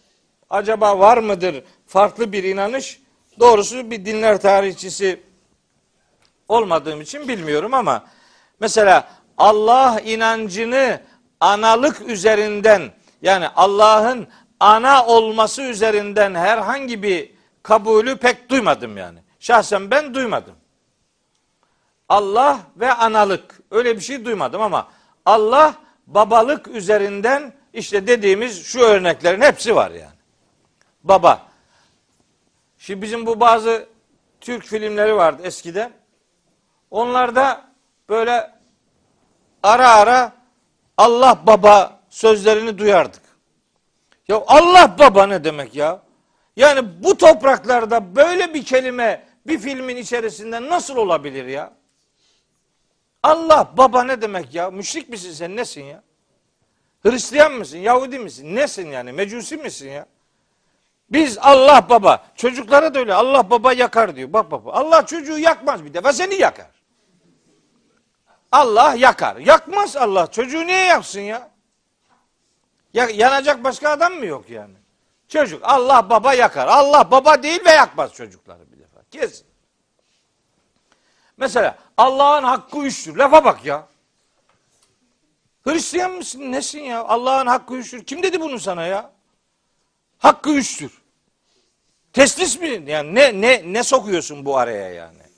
acaba var mıdır farklı bir inanış? Doğrusu bir dinler tarihçisi olmadığım için bilmiyorum ama mesela Allah inancını analık üzerinden yani Allah'ın ana olması üzerinden herhangi bir kabulü pek duymadım yani. Şahsen ben duymadım. Allah ve analık öyle bir şey duymadım ama Allah babalık üzerinden işte dediğimiz şu örneklerin hepsi var yani. Baba. Şimdi bizim bu bazı Türk filmleri vardı eskiden. Onlarda böyle ara ara Allah baba sözlerini duyardık. Ya Allah baba ne demek ya? Yani bu topraklarda böyle bir kelime bir filmin içerisinde nasıl olabilir ya? Allah baba ne demek ya? Müşrik misin sen nesin ya? Hristiyan mısın? Yahudi misin? Nesin yani? Mecusi misin ya? Biz Allah baba. Çocuklara da öyle Allah baba yakar diyor. Bak baba. Allah çocuğu yakmaz bir defa seni yakar. Allah yakar. Yakmaz Allah. Çocuğu niye yaksın ya? ya yanacak başka adam mı yok yani? Çocuk Allah baba yakar. Allah baba değil ve yakmaz çocukları bir defa. Kesin. Mesela Allah'ın hakkı üçtür. Lafa bak ya. Hristiyan mısın? Nesin ya? Allah'ın hakkı üçtür. Kim dedi bunu sana ya? Hakkı üçtür. Teslis mi? Yani ne ne ne sokuyorsun bu araya yani?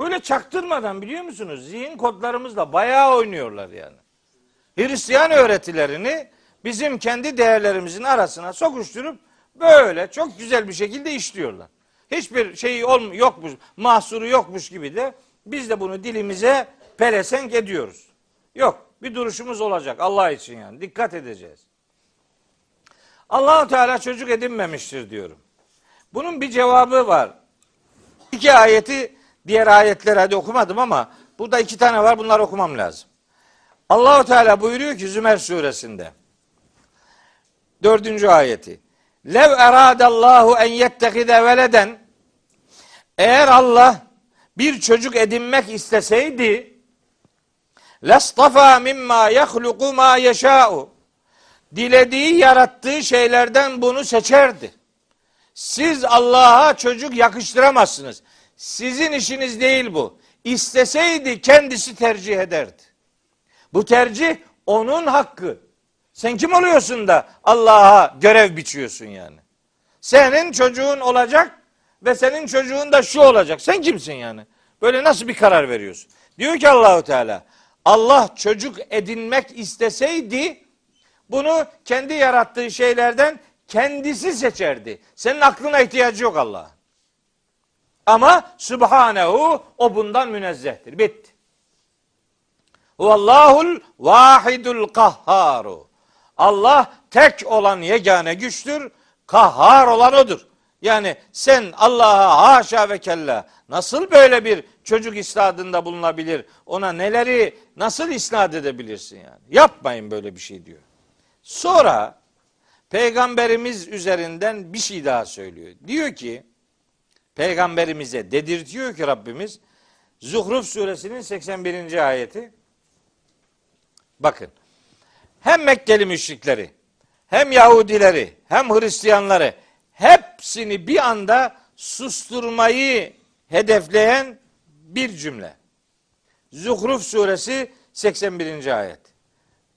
Böyle çaktırmadan biliyor musunuz? Zihin kodlarımızla bayağı oynuyorlar yani. Hristiyan öğretilerini bizim kendi değerlerimizin arasına sokuşturup böyle çok güzel bir şekilde işliyorlar. Hiçbir şeyi olm yokmuş, mahsuru yokmuş gibi de biz de bunu dilimize pelesenk ediyoruz. Yok, bir duruşumuz olacak Allah için yani. Dikkat edeceğiz. Allahu Teala çocuk edinmemiştir diyorum. Bunun bir cevabı var. İki ayeti diğer ayetler hadi okumadım ama burada iki tane var bunları okumam lazım. Allahu Teala buyuruyor ki Zümer suresinde dördüncü ayeti. Lev eradallahu en yettekide veleden eğer Allah bir çocuk edinmek isteseydi lastafa mimma yahluku ma yeşâ'u dilediği yarattığı şeylerden bunu seçerdi. Siz Allah'a çocuk yakıştıramazsınız. Sizin işiniz değil bu. İsteseydi kendisi tercih ederdi. Bu tercih onun hakkı. Sen kim oluyorsun da Allah'a görev biçiyorsun yani? Senin çocuğun olacak ve senin çocuğun da şu olacak. Sen kimsin yani? Böyle nasıl bir karar veriyorsun? Diyor ki Allahu Teala Allah çocuk edinmek isteseydi bunu kendi yarattığı şeylerden kendisi seçerdi. Senin aklına ihtiyacı yok Allah. Ama Subhanehu o bundan münezzehtir. Bitti. Huvallahul vahidul kahharu. Allah tek olan yegane güçtür. Kahhar olan odur. Yani sen Allah'a haşa ve kella nasıl böyle bir çocuk istadında bulunabilir? Ona neleri nasıl isnat edebilirsin yani? Yapmayın böyle bir şey diyor. Sonra peygamberimiz üzerinden bir şey daha söylüyor. Diyor ki peygamberimize dedirtiyor ki Rabbimiz Zuhruf suresinin 81. ayeti bakın hem Mekkeli müşrikleri hem Yahudileri hem Hristiyanları hepsini bir anda susturmayı hedefleyen bir cümle. Zuhruf suresi 81. ayet.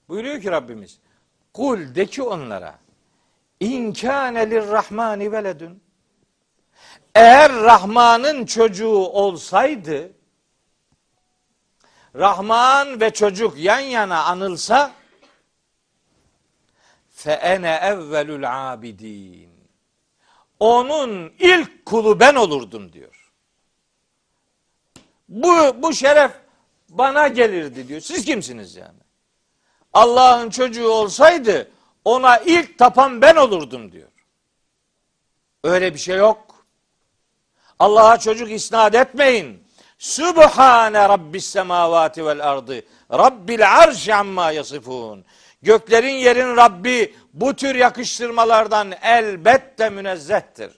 Buyuruyor ki Rabbimiz Kul de ki onlara İnkâne lirrahmani veledün eğer Rahman'ın çocuğu olsaydı Rahman ve çocuk yan yana anılsa fe ene evvelül abidin onun ilk kulu ben olurdum diyor. Bu, bu şeref bana gelirdi diyor. Siz kimsiniz yani? Allah'ın çocuğu olsaydı ona ilk tapan ben olurdum diyor. Öyle bir şey yok. Allah'a çocuk isnat etmeyin. Sübhane Rabbis semavati vel ardı. Rabbil arşi amma yasifun. Göklerin yerin Rabbi bu tür yakıştırmalardan elbette münezzehtir.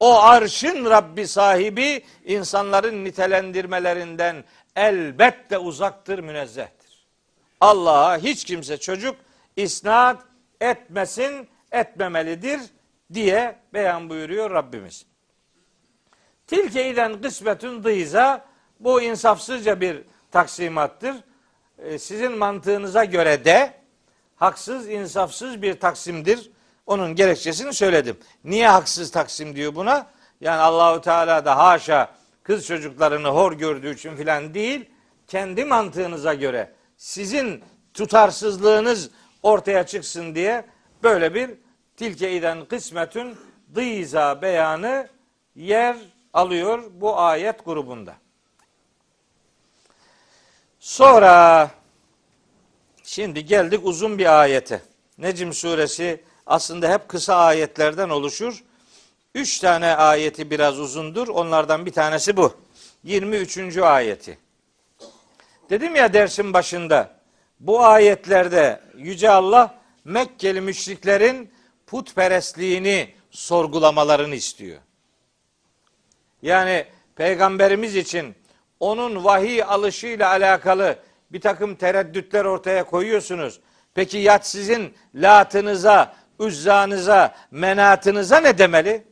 O arşın Rabbi sahibi insanların nitelendirmelerinden elbette uzaktır, münezzehtir. Allah'a hiç kimse çocuk isnat etmesin, etmemelidir diye beyan buyuruyor Rabbimiz. Tilke iden kısmetün dıyza bu insafsızca bir taksimattır. Ee, sizin mantığınıza göre de haksız, insafsız bir taksimdir. Onun gerekçesini söyledim. Niye haksız taksim diyor buna? Yani Allahu Teala da haşa kız çocuklarını hor gördüğü için filan değil. Kendi mantığınıza göre sizin tutarsızlığınız ortaya çıksın diye böyle bir tilke iden kısmetün dıyza beyanı yer alıyor bu ayet grubunda. Sonra Şimdi geldik uzun bir ayete. Necim suresi aslında hep kısa ayetlerden oluşur. Üç tane ayeti biraz uzundur. Onlardan bir tanesi bu. 23. ayeti. Dedim ya dersin başında bu ayetlerde Yüce Allah Mekkeli müşriklerin putperestliğini sorgulamalarını istiyor. Yani peygamberimiz için onun vahiy alışıyla alakalı bir takım tereddütler ortaya koyuyorsunuz. Peki yat sizin latınıza, üzzanıza, menatınıza ne demeli?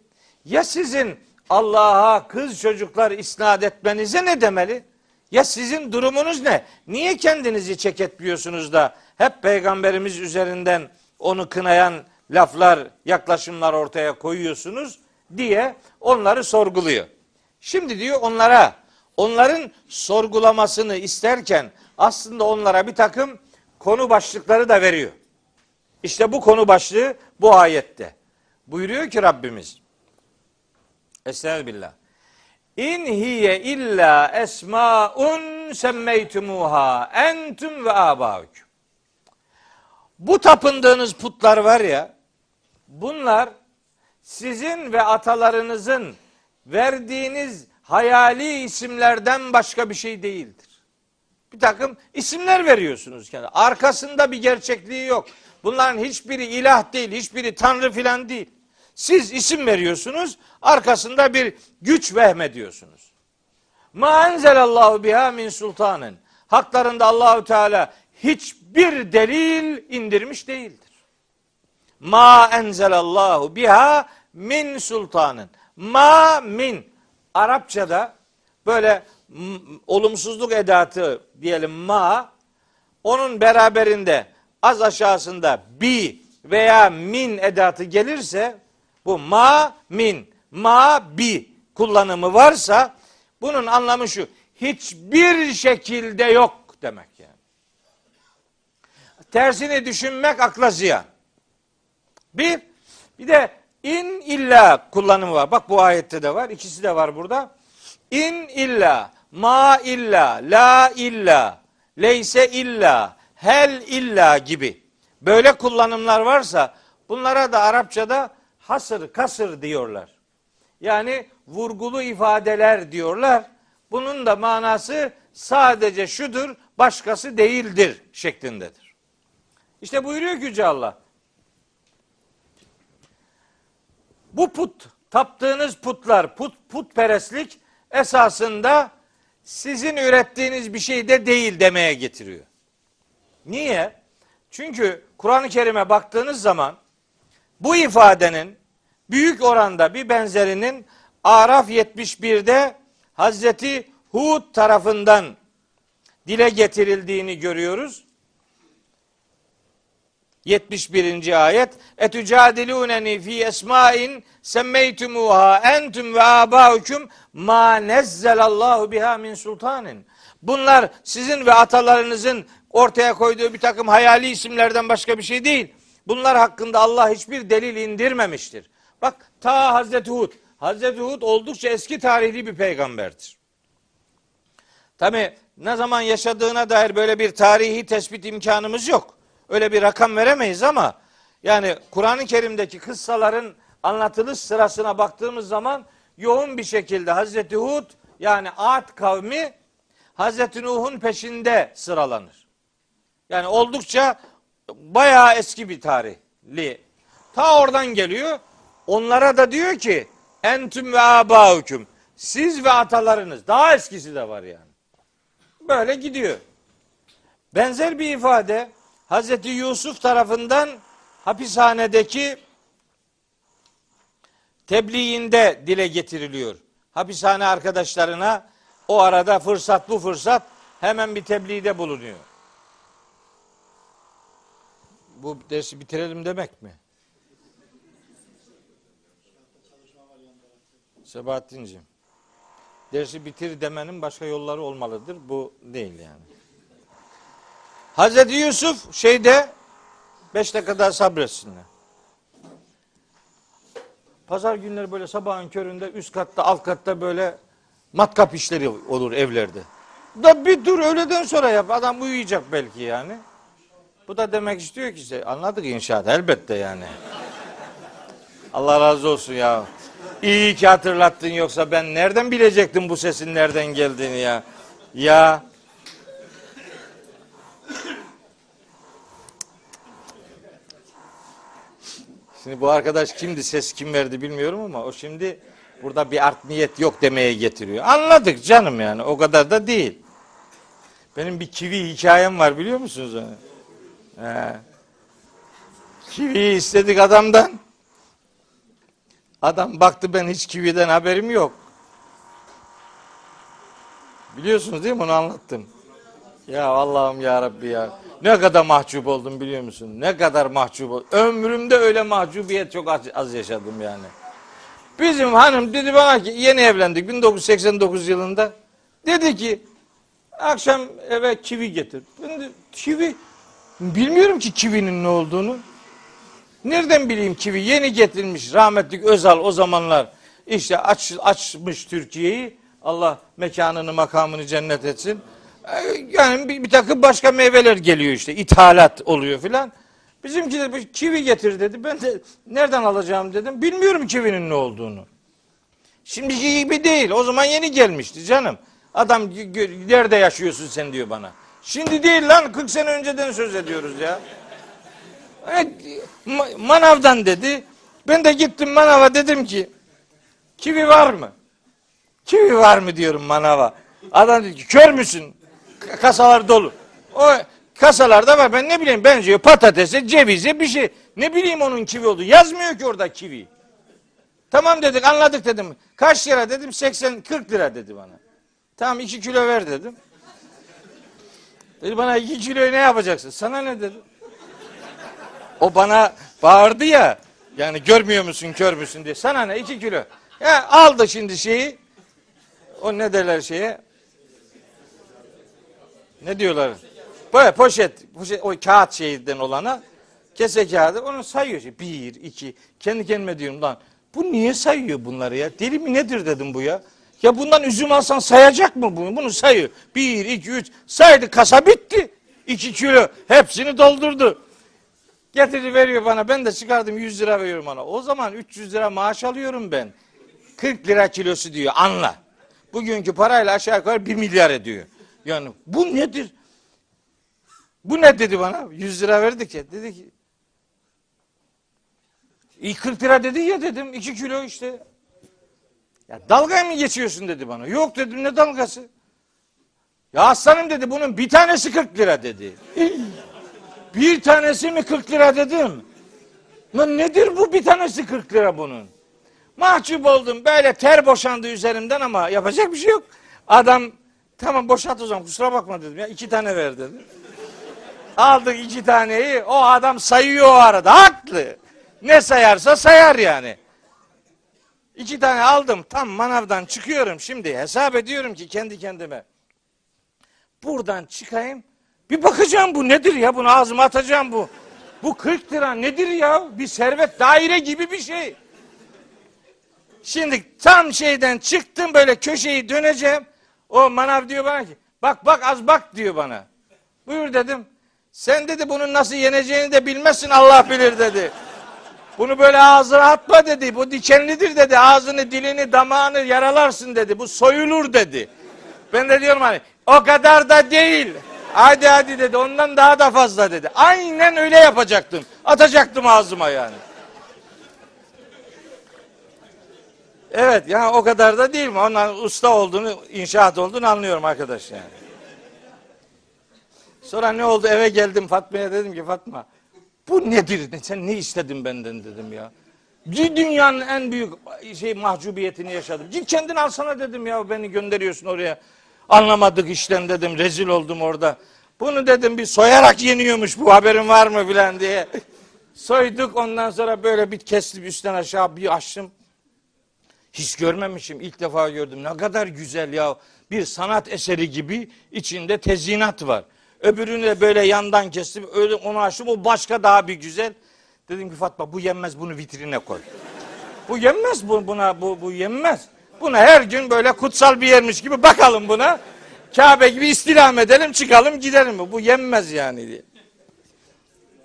Ya sizin Allah'a kız çocuklar isnat etmenize ne demeli? Ya sizin durumunuz ne? Niye kendinizi çeketmiyorsunuz da hep peygamberimiz üzerinden onu kınayan laflar, yaklaşımlar ortaya koyuyorsunuz diye onları sorguluyor. Şimdi diyor onlara onların sorgulamasını isterken aslında onlara bir takım konu başlıkları da veriyor. İşte bu konu başlığı bu ayette. Buyuruyor ki Rabbimiz. Estağfirullah. İn hiye illa esmaun semmeytumuha entum ve abaüküm. Bu tapındığınız putlar var ya, bunlar sizin ve atalarınızın verdiğiniz hayali isimlerden başka bir şey değildir bir takım isimler veriyorsunuz kendine. Arkasında bir gerçekliği yok. Bunların hiçbiri ilah değil, hiçbiri tanrı filan değil. Siz isim veriyorsunuz, arkasında bir güç vehmediyorsunuz. Ma enzelallahu biha min sultanın. Haklarında Allahu Teala hiçbir delil indirmiş değildir. Ma enzelallahu biha min sultanın. Ma min. Arapçada böyle olumsuzluk edatı diyelim ma onun beraberinde az aşağısında bi veya min edatı gelirse bu ma min ma bi kullanımı varsa bunun anlamı şu. Hiçbir şekilde yok demek yani. Tersini düşünmek akla ziyan. Bir, bir de in illa kullanımı var. Bak bu ayette de var. İkisi de var burada. İn illa, ma illa, la illa, leyse illa, hel illa gibi böyle kullanımlar varsa bunlara da Arapçada hasır, kasır diyorlar. Yani vurgulu ifadeler diyorlar. Bunun da manası sadece şudur, başkası değildir şeklindedir. İşte buyuruyor ki Yüce Allah. Bu put, taptığınız putlar, put, putperestlik esasında sizin ürettiğiniz bir şey de değil demeye getiriyor. Niye? Çünkü Kur'an-ı Kerim'e baktığınız zaman bu ifadenin büyük oranda bir benzerinin Araf 71'de Hazreti Hud tarafından dile getirildiğini görüyoruz. 71. ayet Etücadilûneni fi esmain semmeytumuha entum ve abaukum ma nezzelallahu biha min sultanin. Bunlar sizin ve atalarınızın ortaya koyduğu bir takım hayali isimlerden başka bir şey değil. Bunlar hakkında Allah hiçbir delil indirmemiştir. Bak ta Hazreti Hud. Hazreti Hud oldukça eski tarihli bir peygamberdir. Tabi ne zaman yaşadığına dair böyle bir tarihi tespit imkanımız yok. Öyle bir rakam veremeyiz ama yani Kur'an-ı Kerim'deki kıssaların anlatılış sırasına baktığımız zaman yoğun bir şekilde Hazreti Hud yani Ad kavmi Hazreti Nuh'un peşinde sıralanır. Yani oldukça bayağı eski bir tarihli. Ta oradan geliyor. Onlara da diyor ki entüm ve abaukum. Siz ve atalarınız. Daha eskisi de var yani. Böyle gidiyor. Benzer bir ifade Hazreti Yusuf tarafından hapishanedeki tebliğinde dile getiriliyor. Hapishane arkadaşlarına o arada fırsat bu fırsat hemen bir tebliğde bulunuyor. Bu dersi bitirelim demek mi? Sebahattin'ciğim. Dersi bitir demenin başka yolları olmalıdır. Bu değil yani. Hazreti Yusuf şeyde beş dakika daha sabretsinler. Pazar günleri böyle sabahın köründe üst katta alt katta böyle matkap işleri olur evlerde. Da bir dur öğleden sonra yap. Adam uyuyacak belki yani. Bu da demek istiyor ki işte anladık inşaat elbette yani. Allah razı olsun ya. İyi ki hatırlattın yoksa ben nereden bilecektim bu sesin nereden geldiğini ya. Ya Şimdi bu arkadaş kimdi ses kim verdi bilmiyorum ama o şimdi burada bir art niyet yok demeye getiriyor. Anladık canım yani o kadar da değil. Benim bir kivi hikayem var biliyor musunuz onu? He. Kivi istedik adamdan. Adam baktı ben hiç kividen haberim yok. Biliyorsunuz değil mi onu anlattım. Ya Allah'ım ya Rabbi ya. Ne kadar mahcup oldum biliyor musun? Ne kadar mahcup oldum. Ömrümde öyle mahcubiyet çok az, az yaşadım yani. Bizim hanım dedi bana ki yeni evlendik 1989 yılında. Dedi ki akşam eve kivi getir. De kivi bilmiyorum ki kivinin ne olduğunu. Nereden bileyim kivi yeni getirilmiş rahmetlik Özal o zamanlar işte aç, açmış Türkiye'yi. Allah mekanını makamını cennet etsin. Ee, yani bir, bir takım başka meyveler geliyor işte. ithalat oluyor filan. Bizimki de bir kivi getir dedi. Ben de nereden alacağım dedim. Bilmiyorum kivinin ne olduğunu. Şimdiki gibi değil. O zaman yeni gelmişti canım. Adam nerede yaşıyorsun sen diyor bana. Şimdi değil lan 40 sene önceden söz ediyoruz ya. Evet, manavdan dedi. Ben de gittim manava dedim ki kivi var mı? Kivi var mı diyorum manava. Adam dedi ki kör müsün? Kasalar dolu. O kasalarda var ben ne bileyim benziyor patatese, cevize bir şey. Ne bileyim onun kivi oldu. Yazmıyor ki orada kivi. Tamam dedik anladık dedim. Kaç lira dedim 80 40 lira dedi bana. Tamam 2 kilo ver dedim. Dedi bana 2 kiloyu ne yapacaksın? Sana ne dedi? O bana bağırdı ya. Yani görmüyor musun kör müsün diye. Sana ne 2 kilo. Ya aldı şimdi şeyi. O ne derler şeye? Ne diyorlar? Böyle poşet, poşet o kağıt şeyinden olana kese kağıdı onu sayıyor. Işte. Bir, iki. Kendi kendime diyorum lan bu niye sayıyor bunları ya? Deli mi nedir dedim bu ya. Ya bundan üzüm alsan sayacak mı bunu? Bunu sayıyor. Bir, iki, üç. Saydı kasa bitti. İki kilo hepsini doldurdu. Getirdi veriyor bana. Ben de çıkardım 100 lira veriyorum ona. O zaman 300 lira maaş alıyorum ben. 40 lira kilosu diyor anla. Bugünkü parayla aşağı yukarı 1 milyar ediyor. Yani bu nedir? Bu ne dedi bana? 100 lira verdik ya. Dedi ki İyi 40 lira dedi ya dedim. 2 kilo işte. Ya dalga mı geçiyorsun dedi bana. Yok dedim ne dalgası? Ya aslanım dedi bunun bir tanesi 40 lira dedi. bir tanesi mi 40 lira dedim. Lan nedir bu bir tanesi 40 lira bunun? Mahcup oldum böyle ter boşandı üzerimden ama yapacak bir şey yok. Adam tamam boşalt zaman kusura bakma dedim ya iki tane ver dedi. Aldık iki taneyi o adam sayıyor o arada haklı. Ne sayarsa sayar yani. İki tane aldım tam manavdan çıkıyorum şimdi hesap ediyorum ki kendi kendime. Buradan çıkayım bir bakacağım bu nedir ya bunu ağzıma atacağım bu. Bu 40 lira nedir ya bir servet daire gibi bir şey. Şimdi tam şeyden çıktım böyle köşeyi döneceğim. O manav diyor bana ki bak bak az bak diyor bana. Buyur dedim. Sen dedi bunun nasıl yeneceğini de bilmezsin Allah bilir dedi. Bunu böyle ağzına atma dedi. Bu dikenlidir dedi. Ağzını, dilini, damağını yaralarsın dedi. Bu soyulur dedi. Ben de diyorum hani o kadar da değil. Hadi hadi dedi. Ondan daha da fazla dedi. Aynen öyle yapacaktım. Atacaktım ağzıma yani. Evet yani o kadar da değil mi? Ondan usta olduğunu, inşaat olduğunu anlıyorum arkadaş yani. Sonra ne oldu? Eve geldim Fatma'ya dedim ki Fatma bu nedir? Sen ne istedin benden dedim ya. Git dünyanın en büyük şey mahcubiyetini yaşadım. Git kendin alsana dedim ya beni gönderiyorsun oraya. Anlamadık işten dedim. Rezil oldum orada. Bunu dedim bir soyarak yeniyormuş bu haberin var mı filan diye. Soyduk ondan sonra böyle bir kestim üstten aşağı bir açtım. Hiç görmemişim. ilk defa gördüm. Ne kadar güzel ya. Bir sanat eseri gibi içinde tezinat var. Öbürünü de böyle yandan kestim. Öyle onu açtım. O başka daha bir güzel. Dedim ki Fatma bu yenmez bunu vitrine koy. Bu yenmez bu, buna bu, bu yenmez. Buna her gün böyle kutsal bir yermiş gibi bakalım buna. Kabe gibi istilam edelim çıkalım gidelim. Bu yenmez yani diye.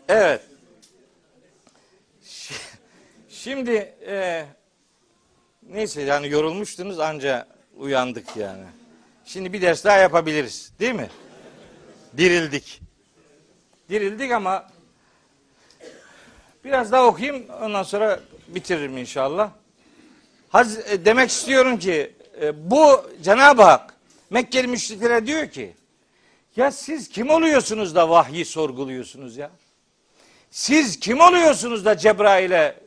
Evet. Şimdi e, neyse yani yorulmuştunuz anca uyandık yani. Şimdi bir ders daha yapabiliriz değil mi? Dirildik. Dirildik ama biraz daha okuyayım ondan sonra bitiririm inşallah. Haz, e, demek istiyorum ki e, bu Cenab-ı Hak Mekkeli müşriklere diyor ki ya siz kim oluyorsunuz da vahyi sorguluyorsunuz ya? Siz kim oluyorsunuz da Cebrail'e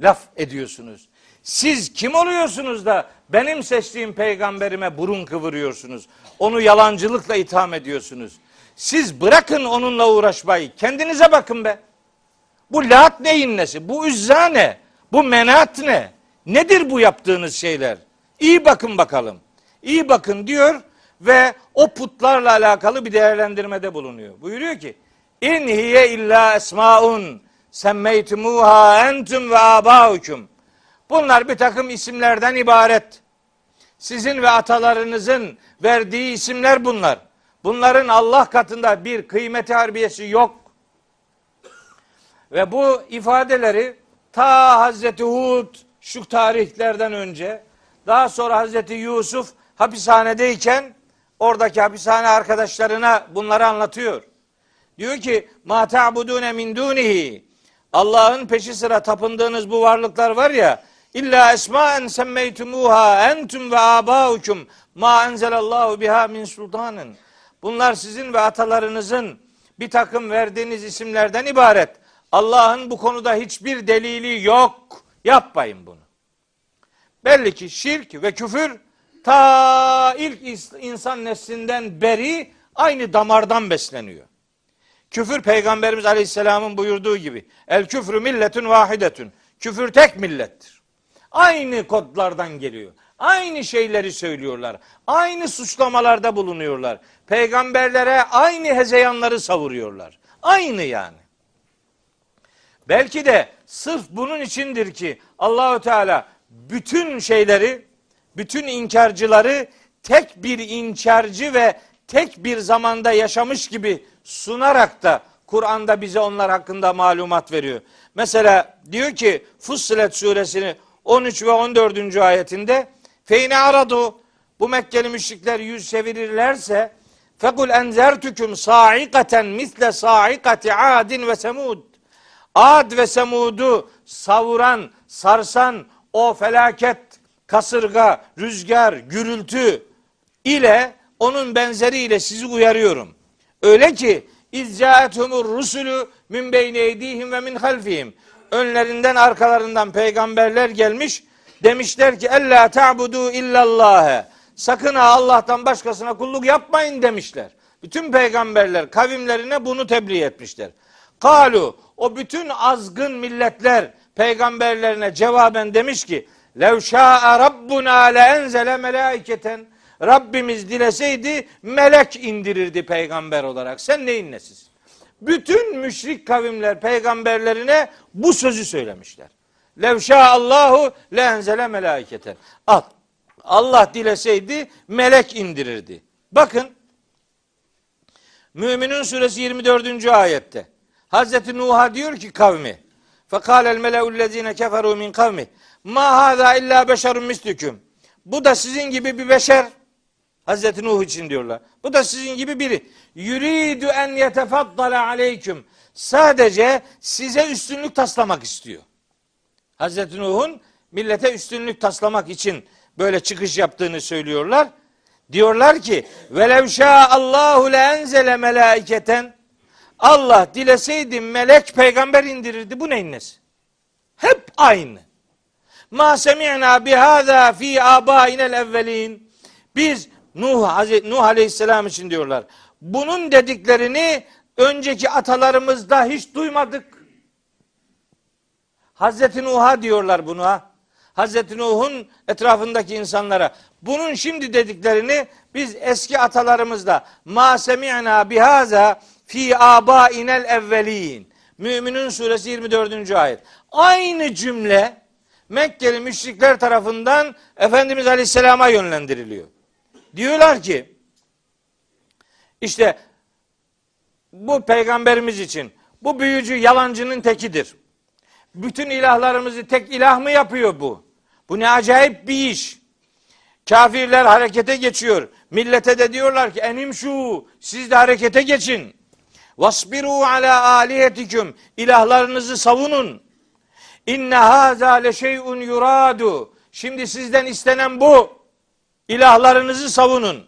laf ediyorsunuz? Siz kim oluyorsunuz da benim seçtiğim peygamberime burun kıvırıyorsunuz? Onu yalancılıkla itham ediyorsunuz. Siz bırakın onunla uğraşmayı. Kendinize bakın be. Bu lat neyin nesi? Bu üzza ne? Bu menat ne? Nedir bu yaptığınız şeyler? İyi bakın bakalım. İyi bakın diyor ve o putlarla alakalı bir değerlendirmede bulunuyor. Buyuruyor ki İn hiye illa esmaun semmeytumuha entum ve abaukum. Bunlar bir takım isimlerden ibaret. Sizin ve atalarınızın verdiği isimler bunlar. Bunların Allah katında bir kıymeti harbiyesi yok. Ve bu ifadeleri ta Hazreti Hud şu tarihlerden önce daha sonra Hazreti Yusuf hapishanedeyken oradaki hapishane arkadaşlarına bunları anlatıyor. Diyor ki ma ta'budune min dunihi Allah'ın peşi sıra tapındığınız bu varlıklar var ya illa esmaen semmeytumuha entum ve abaukum ma enzelallahu biha min sultanın. Bunlar sizin ve atalarınızın bir takım verdiğiniz isimlerden ibaret. Allah'ın bu konuda hiçbir delili yok. Yapmayın bunu. Belli ki şirk ve küfür ta ilk insan neslinden beri aynı damardan besleniyor. Küfür Peygamberimiz Aleyhisselam'ın buyurduğu gibi el küfrü milletün vahidetün. Küfür tek millettir. Aynı kodlardan geliyor. Aynı şeyleri söylüyorlar. Aynı suçlamalarda bulunuyorlar. Peygamberlere aynı hezeyanları savuruyorlar. Aynı yani. Belki de sırf bunun içindir ki Allahü Teala bütün şeyleri, bütün inkarcıları tek bir inkarcı ve tek bir zamanda yaşamış gibi sunarak da Kur'an'da bize onlar hakkında malumat veriyor. Mesela diyor ki Fussilet suresini 13 ve 14. ayetinde Feyne aradu bu Mekkeli müşrikler yüz çevirirlerse fekul enzertüküm saikaten misle saikati adin ve semud Ad ve Semud'u savuran, sarsan o felaket, kasırga, rüzgar, gürültü ile onun benzeriyle sizi uyarıyorum. Öyle ki İzcaethumur rusulü min beyni eydihim ve min halfihim. Önlerinden arkalarından peygamberler gelmiş. Demişler ki ella ta'budu illallâhe. Sakın ha Allah'tan başkasına kulluk yapmayın demişler. Bütün peygamberler kavimlerine bunu tebliğ etmişler. Kalu o bütün azgın milletler peygamberlerine cevaben demiş ki lev şa'a rabbuna le enzele melaiketen Rabbimiz dileseydi melek indirirdi peygamber olarak. Sen neyin nesiz? Bütün müşrik kavimler peygamberlerine bu sözü söylemişler. Lev Allahu le enzele melaiketen. Al. Allah dileseydi melek indirirdi. Bakın Müminun suresi 24. ayette. Hazreti Nuh'a diyor ki kavmi Fekâlel meleullezine keferu min kavmi Ma hâzâ illa beşerun mislüküm Bu da sizin gibi bir beşer Hazreti Nuh için diyorlar. Bu da sizin gibi biri. Yuridu en yetefaddala aleyküm. Sadece size üstünlük taslamak istiyor. Hazreti Nuh'un millete üstünlük taslamak için böyle çıkış yaptığını söylüyorlar. Diyorlar ki velev Allahu le enzele melaiketen Allah dileseydi melek peygamber indirirdi. Bu neyin nesi? Hep aynı. Ma semi'na bihâzâ fî âbâinel evvelin. Biz Nuh, Nuh Aleyhisselam için diyorlar. Bunun dediklerini önceki atalarımızda hiç duymadık. Hazreti Nuh'a diyorlar bunu ha. Hazreti Nuh'un etrafındaki insanlara bunun şimdi dediklerini biz eski atalarımızda ma semi'na bihaza fi abainel evvelin. Müminun suresi 24. ayet. Aynı cümle Mekkeli müşrikler tarafından Efendimiz Aleyhisselam'a yönlendiriliyor. Diyorlar ki işte bu peygamberimiz için bu büyücü yalancının tekidir. Bütün ilahlarımızı tek ilah mı yapıyor bu? Bu ne acayip bir iş. Kafirler harekete geçiyor. Millete de diyorlar ki enim şu siz de harekete geçin. Vasbiru ala alihetiküm ilahlarınızı savunun. İnne haza le şeyun yuradu. Şimdi sizden istenen bu. İlahlarınızı savunun.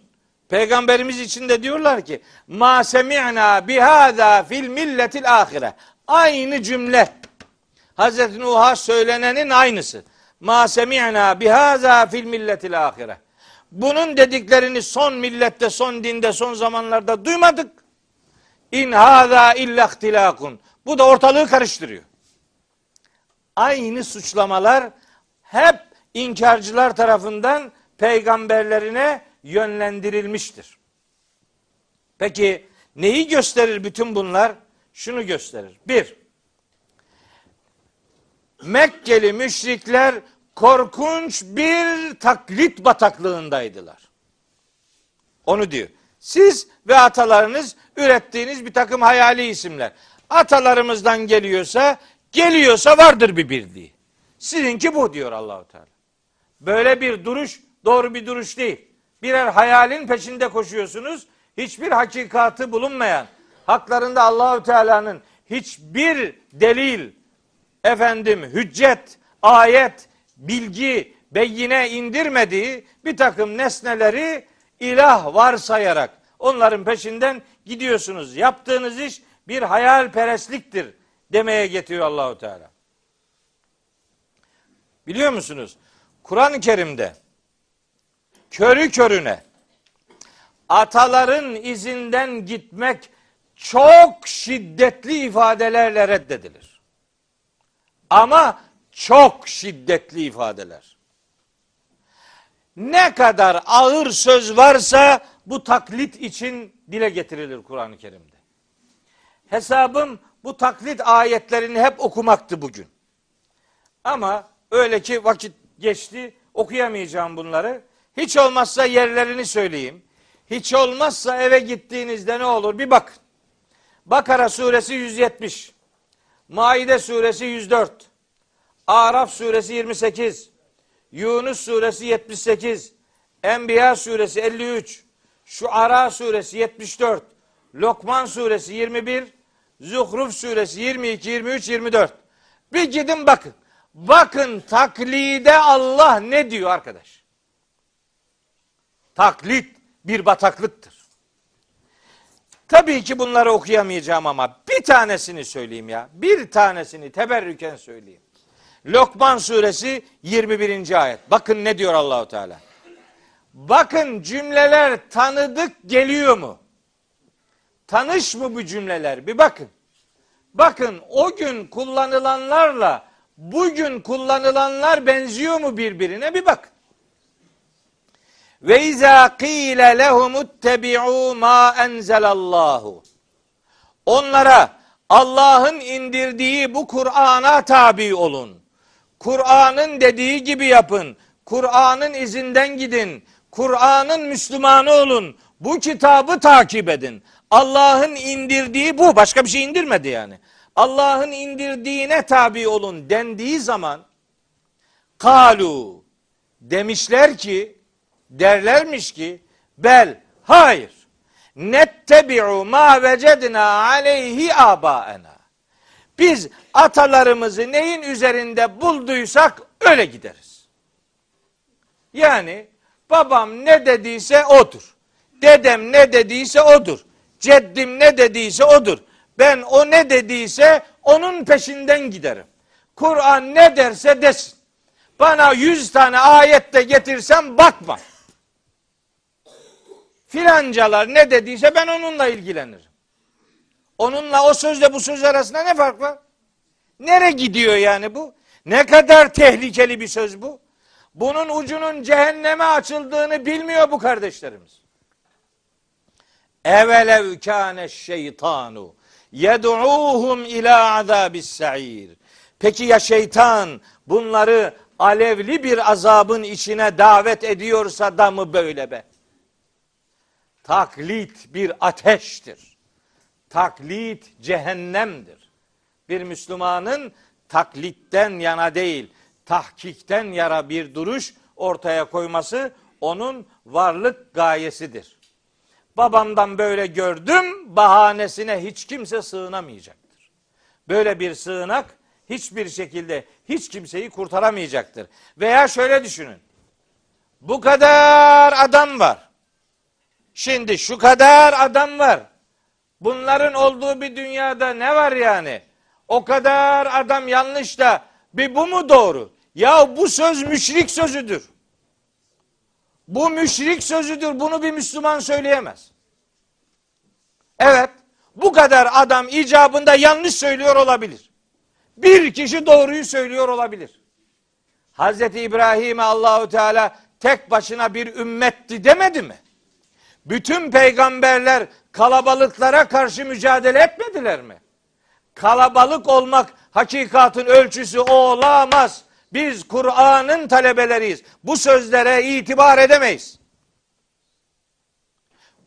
Peygamberimiz için de diyorlar ki ma semi'na bihada fil milletil ahire. Aynı cümle. Hazreti Nuh'a söylenenin aynısı. Ma semi'na bihaza fil milletil ahire. Bunun dediklerini son millette, son dinde, son zamanlarda duymadık. İn haza illa ihtilakun. Bu da ortalığı karıştırıyor. Aynı suçlamalar hep inkarcılar tarafından peygamberlerine yönlendirilmiştir. Peki neyi gösterir bütün bunlar? Şunu gösterir. Bir, Mekkeli müşrikler korkunç bir taklit bataklığındaydılar. Onu diyor. Siz ve atalarınız ürettiğiniz bir takım hayali isimler. Atalarımızdan geliyorsa, geliyorsa vardır bir bildiği. Sizinki bu diyor Allahu Teala. Böyle bir duruş doğru bir duruş değil. Birer hayalin peşinde koşuyorsunuz. Hiçbir hakikatı bulunmayan, haklarında Allahü Teala'nın hiçbir delil, efendim hüccet, ayet, bilgi, beyine indirmediği bir takım nesneleri ilah varsayarak onların peşinden gidiyorsunuz. Yaptığınız iş bir hayalperestliktir demeye getiriyor Allahu Teala. Biliyor musunuz? Kur'an-ı Kerim'de körü körüne ataların izinden gitmek çok şiddetli ifadelerle reddedilir. Ama Çok şiddetli ifadeler. Ne kadar ağır söz varsa bu taklit için dile getirilir Kur'an-ı Kerim'de. Hesabım bu taklit ayetlerini hep okumaktı bugün. Ama öyle ki vakit geçti okuyamayacağım bunları. Hiç olmazsa yerlerini söyleyeyim. Hiç olmazsa eve gittiğinizde ne olur bir bakın. Bakara suresi 170. Maide suresi 104. Araf suresi 28. Yunus suresi 78. Enbiya suresi 53. Şuara suresi 74. Lokman suresi 21. Zuhruf suresi 22, 23, 24. Bir gidin bakın. Bakın taklide Allah ne diyor arkadaş? Taklit bir bataklıktır. Tabii ki bunları okuyamayacağım ama bir tanesini söyleyeyim ya. Bir tanesini teberrüken söyleyeyim. Lokman suresi 21. ayet. Bakın ne diyor Allahu Teala. Bakın cümleler tanıdık geliyor mu? Tanış mı bu cümleler? Bir bakın. Bakın o gün kullanılanlarla bugün kullanılanlar benziyor mu birbirine? Bir bak. Ve izâ qîle lehumuttebi'û mâ enzelallahu. Onlara Allah'ın indirdiği bu Kur'an'a tabi olun. Kur'an'ın dediği gibi yapın. Kur'an'ın izinden gidin. Kur'an'ın Müslümanı olun. Bu kitabı takip edin. Allah'ın indirdiği bu. Başka bir şey indirmedi yani. Allah'ın indirdiğine tabi olun dendiği zaman kalu demişler ki derlermiş ki bel hayır nettebi'u ma vecedna aleyhi abaena biz atalarımızı neyin üzerinde bulduysak öyle gideriz. Yani babam ne dediyse odur. Dedem ne dediyse odur. Ceddim ne dediyse odur. Ben o ne dediyse onun peşinden giderim. Kur'an ne derse desin. Bana yüz tane ayette getirsem bakma. Filancalar ne dediyse ben onunla ilgilenirim. Onunla o sözle bu söz arasında ne fark var? Nere gidiyor yani bu? Ne kadar tehlikeli bir söz bu? Bunun ucunun cehenneme açıldığını bilmiyor bu kardeşlerimiz. Evelev kâne şeytanu yed'uhum ila azabis sa'ir. Peki ya şeytan bunları alevli bir azabın içine davet ediyorsa da mı böyle be? Taklit bir ateştir. Taklit cehennemdir. Bir Müslümanın taklitten yana değil, tahkikten yara bir duruş ortaya koyması onun varlık gayesidir. Babamdan böyle gördüm bahanesine hiç kimse sığınamayacaktır. Böyle bir sığınak hiçbir şekilde hiç kimseyi kurtaramayacaktır. Veya şöyle düşünün. Bu kadar adam var. Şimdi şu kadar adam var. Bunların olduğu bir dünyada ne var yani? O kadar adam yanlış da bir bu mu doğru? Ya bu söz müşrik sözüdür. Bu müşrik sözüdür. Bunu bir Müslüman söyleyemez. Evet. Bu kadar adam icabında yanlış söylüyor olabilir. Bir kişi doğruyu söylüyor olabilir. Hazreti İbrahim'e Allahu Teala tek başına bir ümmetti demedi mi? Bütün peygamberler kalabalıklara karşı mücadele etmediler mi? Kalabalık olmak hakikatın ölçüsü olamaz. Biz Kur'an'ın talebeleriyiz. Bu sözlere itibar edemeyiz.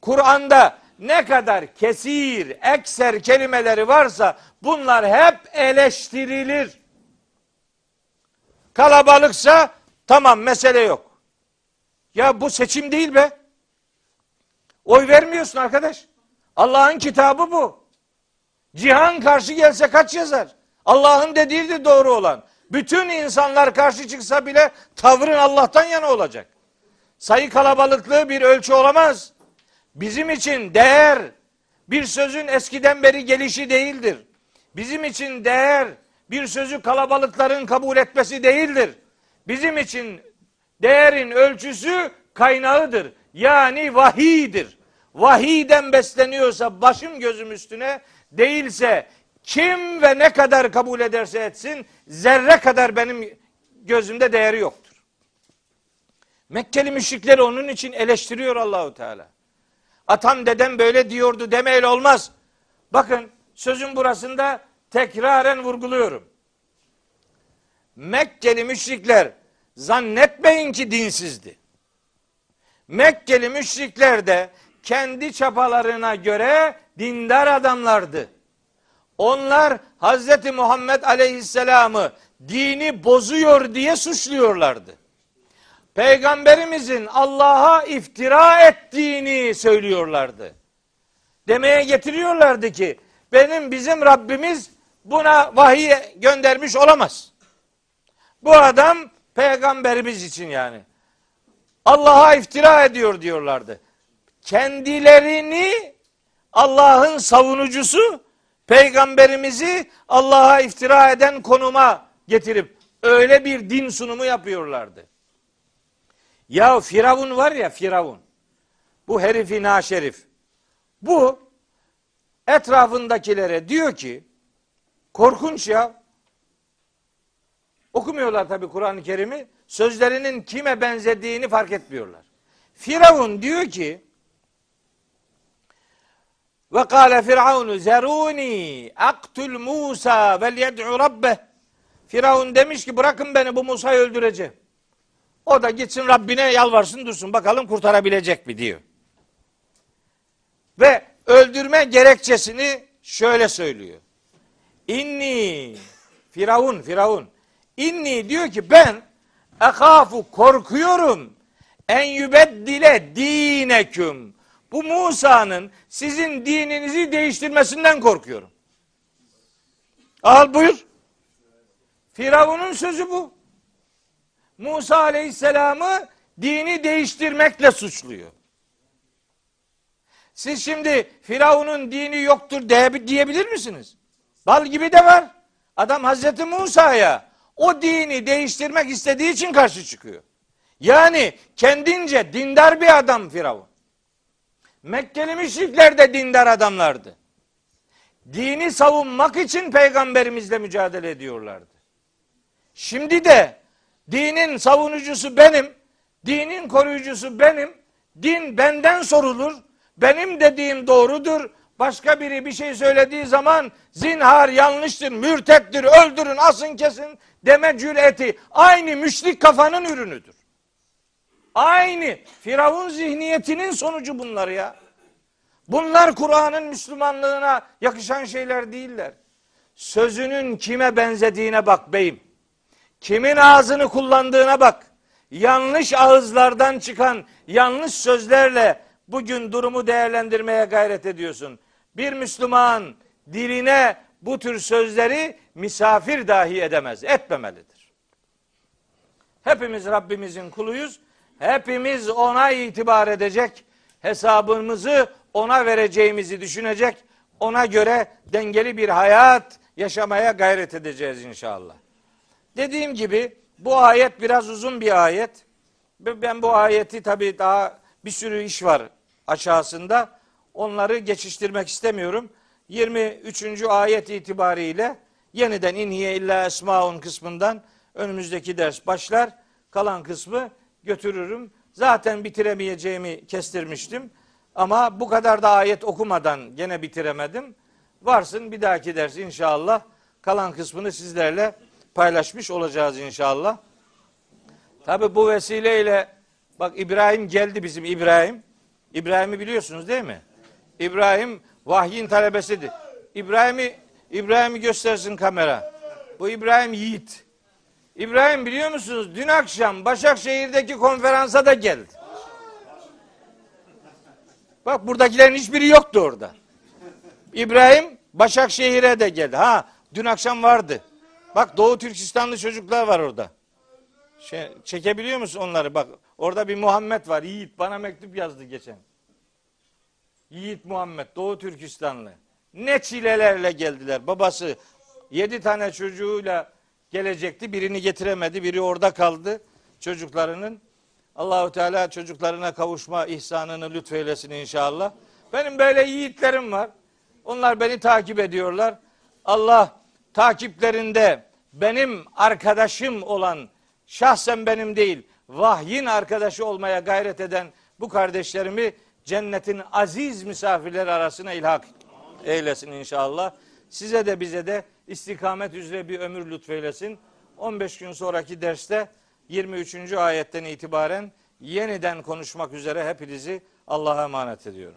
Kur'an'da ne kadar kesir, ekser kelimeleri varsa bunlar hep eleştirilir. Kalabalıksa tamam mesele yok. Ya bu seçim değil be. Oy vermiyorsun arkadaş. Allah'ın kitabı bu. Cihan karşı gelse kaç yazar? Allah'ın dediği doğru olan. Bütün insanlar karşı çıksa bile tavrın Allah'tan yana olacak. Sayı kalabalıklığı bir ölçü olamaz. Bizim için değer bir sözün eskiden beri gelişi değildir. Bizim için değer bir sözü kalabalıkların kabul etmesi değildir. Bizim için değerin ölçüsü kaynağıdır. Yani vahidir. Vahiden besleniyorsa başım gözüm üstüne değilse Kim ve ne kadar kabul ederse etsin zerre kadar benim gözümde değeri yoktur. Mekkeli müşrikleri onun için eleştiriyor Allahu Teala. Atam dedem böyle diyordu demeyle olmaz. Bakın sözün burasında tekraren vurguluyorum. Mekkeli müşrikler zannetmeyin ki dinsizdi. Mekkeli müşrikler de kendi çapalarına göre dindar adamlardı. Onlar Hazreti Muhammed Aleyhisselam'ı dini bozuyor diye suçluyorlardı. Peygamberimizin Allah'a iftira ettiğini söylüyorlardı. Demeye getiriyorlardı ki benim bizim Rabbimiz buna vahiy göndermiş olamaz. Bu adam peygamberimiz için yani. Allah'a iftira ediyor diyorlardı. Kendilerini Allah'ın savunucusu peygamberimizi Allah'a iftira eden konuma getirip öyle bir din sunumu yapıyorlardı. Ya Firavun var ya Firavun. Bu herifi naşerif. Bu etrafındakilere diyor ki korkunç ya. Okumuyorlar tabi Kur'an-ı Kerim'i. Sözlerinin kime benzediğini fark etmiyorlar. Firavun diyor ki ve kâle firavunu zeruni aktul Musa vel yed'u rabbeh Firavun demiş ki bırakın beni bu Musa'yı öldüreceğim. O da gitsin Rabbine yalvarsın dursun bakalım kurtarabilecek mi diyor. Ve öldürme gerekçesini şöyle söylüyor. İnni Firavun Firavun inni diyor ki ben ekafu korkuyorum en yübeddile dineküm. Bu Musa'nın sizin dininizi değiştirmesinden korkuyorum. Al buyur. Firavun'un sözü bu. Musa Aleyhisselam'ı dini değiştirmekle suçluyor. Siz şimdi Firavun'un dini yoktur diyebilir misiniz? Bal gibi de var. Adam Hazreti Musa'ya o dini değiştirmek istediği için karşı çıkıyor. Yani kendince dindar bir adam Firavun. Mekkeli müşrikler de dindar adamlardı. Dini savunmak için peygamberimizle mücadele ediyorlardı. Şimdi de dinin savunucusu benim, dinin koruyucusu benim, din benden sorulur, benim dediğim doğrudur. Başka biri bir şey söylediği zaman zinhar yanlıştır, mürtettir, öldürün, asın kesin deme cüreti aynı müşrik kafanın ürünüdür. Aynı Firavun zihniyetinin sonucu bunlar ya. Bunlar Kur'an'ın Müslümanlığına yakışan şeyler değiller. Sözünün kime benzediğine bak beyim. Kimin ağzını kullandığına bak. Yanlış ağızlardan çıkan yanlış sözlerle bugün durumu değerlendirmeye gayret ediyorsun. Bir Müslüman diline bu tür sözleri misafir dahi edemez, etmemelidir. Hepimiz Rabbimizin kuluyuz. Hepimiz ona itibar edecek, hesabımızı ona vereceğimizi düşünecek, ona göre dengeli bir hayat yaşamaya gayret edeceğiz inşallah. Dediğim gibi bu ayet biraz uzun bir ayet. Ben bu ayeti tabi daha bir sürü iş var aşağısında. Onları geçiştirmek istemiyorum. 23. ayet itibariyle yeniden inhiye illa esmaun kısmından önümüzdeki ders başlar. Kalan kısmı götürürüm. Zaten bitiremeyeceğimi kestirmiştim. Ama bu kadar da ayet okumadan gene bitiremedim. Varsın bir dahaki ders inşallah kalan kısmını sizlerle paylaşmış olacağız inşallah. Tabi bu vesileyle bak İbrahim geldi bizim İbrahim. İbrahim'i biliyorsunuz değil mi? İbrahim vahyin talebesidir. İbrahim'i İbrahim'i göstersin kamera. Bu İbrahim Yiğit. İbrahim biliyor musunuz? Dün akşam Başakşehir'deki konferansa da geldi. Bak buradakilerin hiçbiri yoktu orada. İbrahim Başakşehir'e de geldi. Ha dün akşam vardı. Bak Doğu Türkistanlı çocuklar var orada. Şey, çekebiliyor musun onları? Bak orada bir Muhammed var. Yiğit bana mektup yazdı geçen. Yiğit Muhammed Doğu Türkistanlı. Ne çilelerle geldiler. Babası yedi tane çocuğuyla gelecekti. Birini getiremedi. Biri orada kaldı çocuklarının. Allahu Teala çocuklarına kavuşma ihsanını lütfeylesin inşallah. Benim böyle yiğitlerim var. Onlar beni takip ediyorlar. Allah takiplerinde benim arkadaşım olan şahsen benim değil vahyin arkadaşı olmaya gayret eden bu kardeşlerimi cennetin aziz misafirleri arasına ilhak eylesin inşallah. Size de bize de istikamet üzere bir ömür lütfeylesin. 15 gün sonraki derste 23. ayetten itibaren yeniden konuşmak üzere hepinizi Allah'a emanet ediyorum.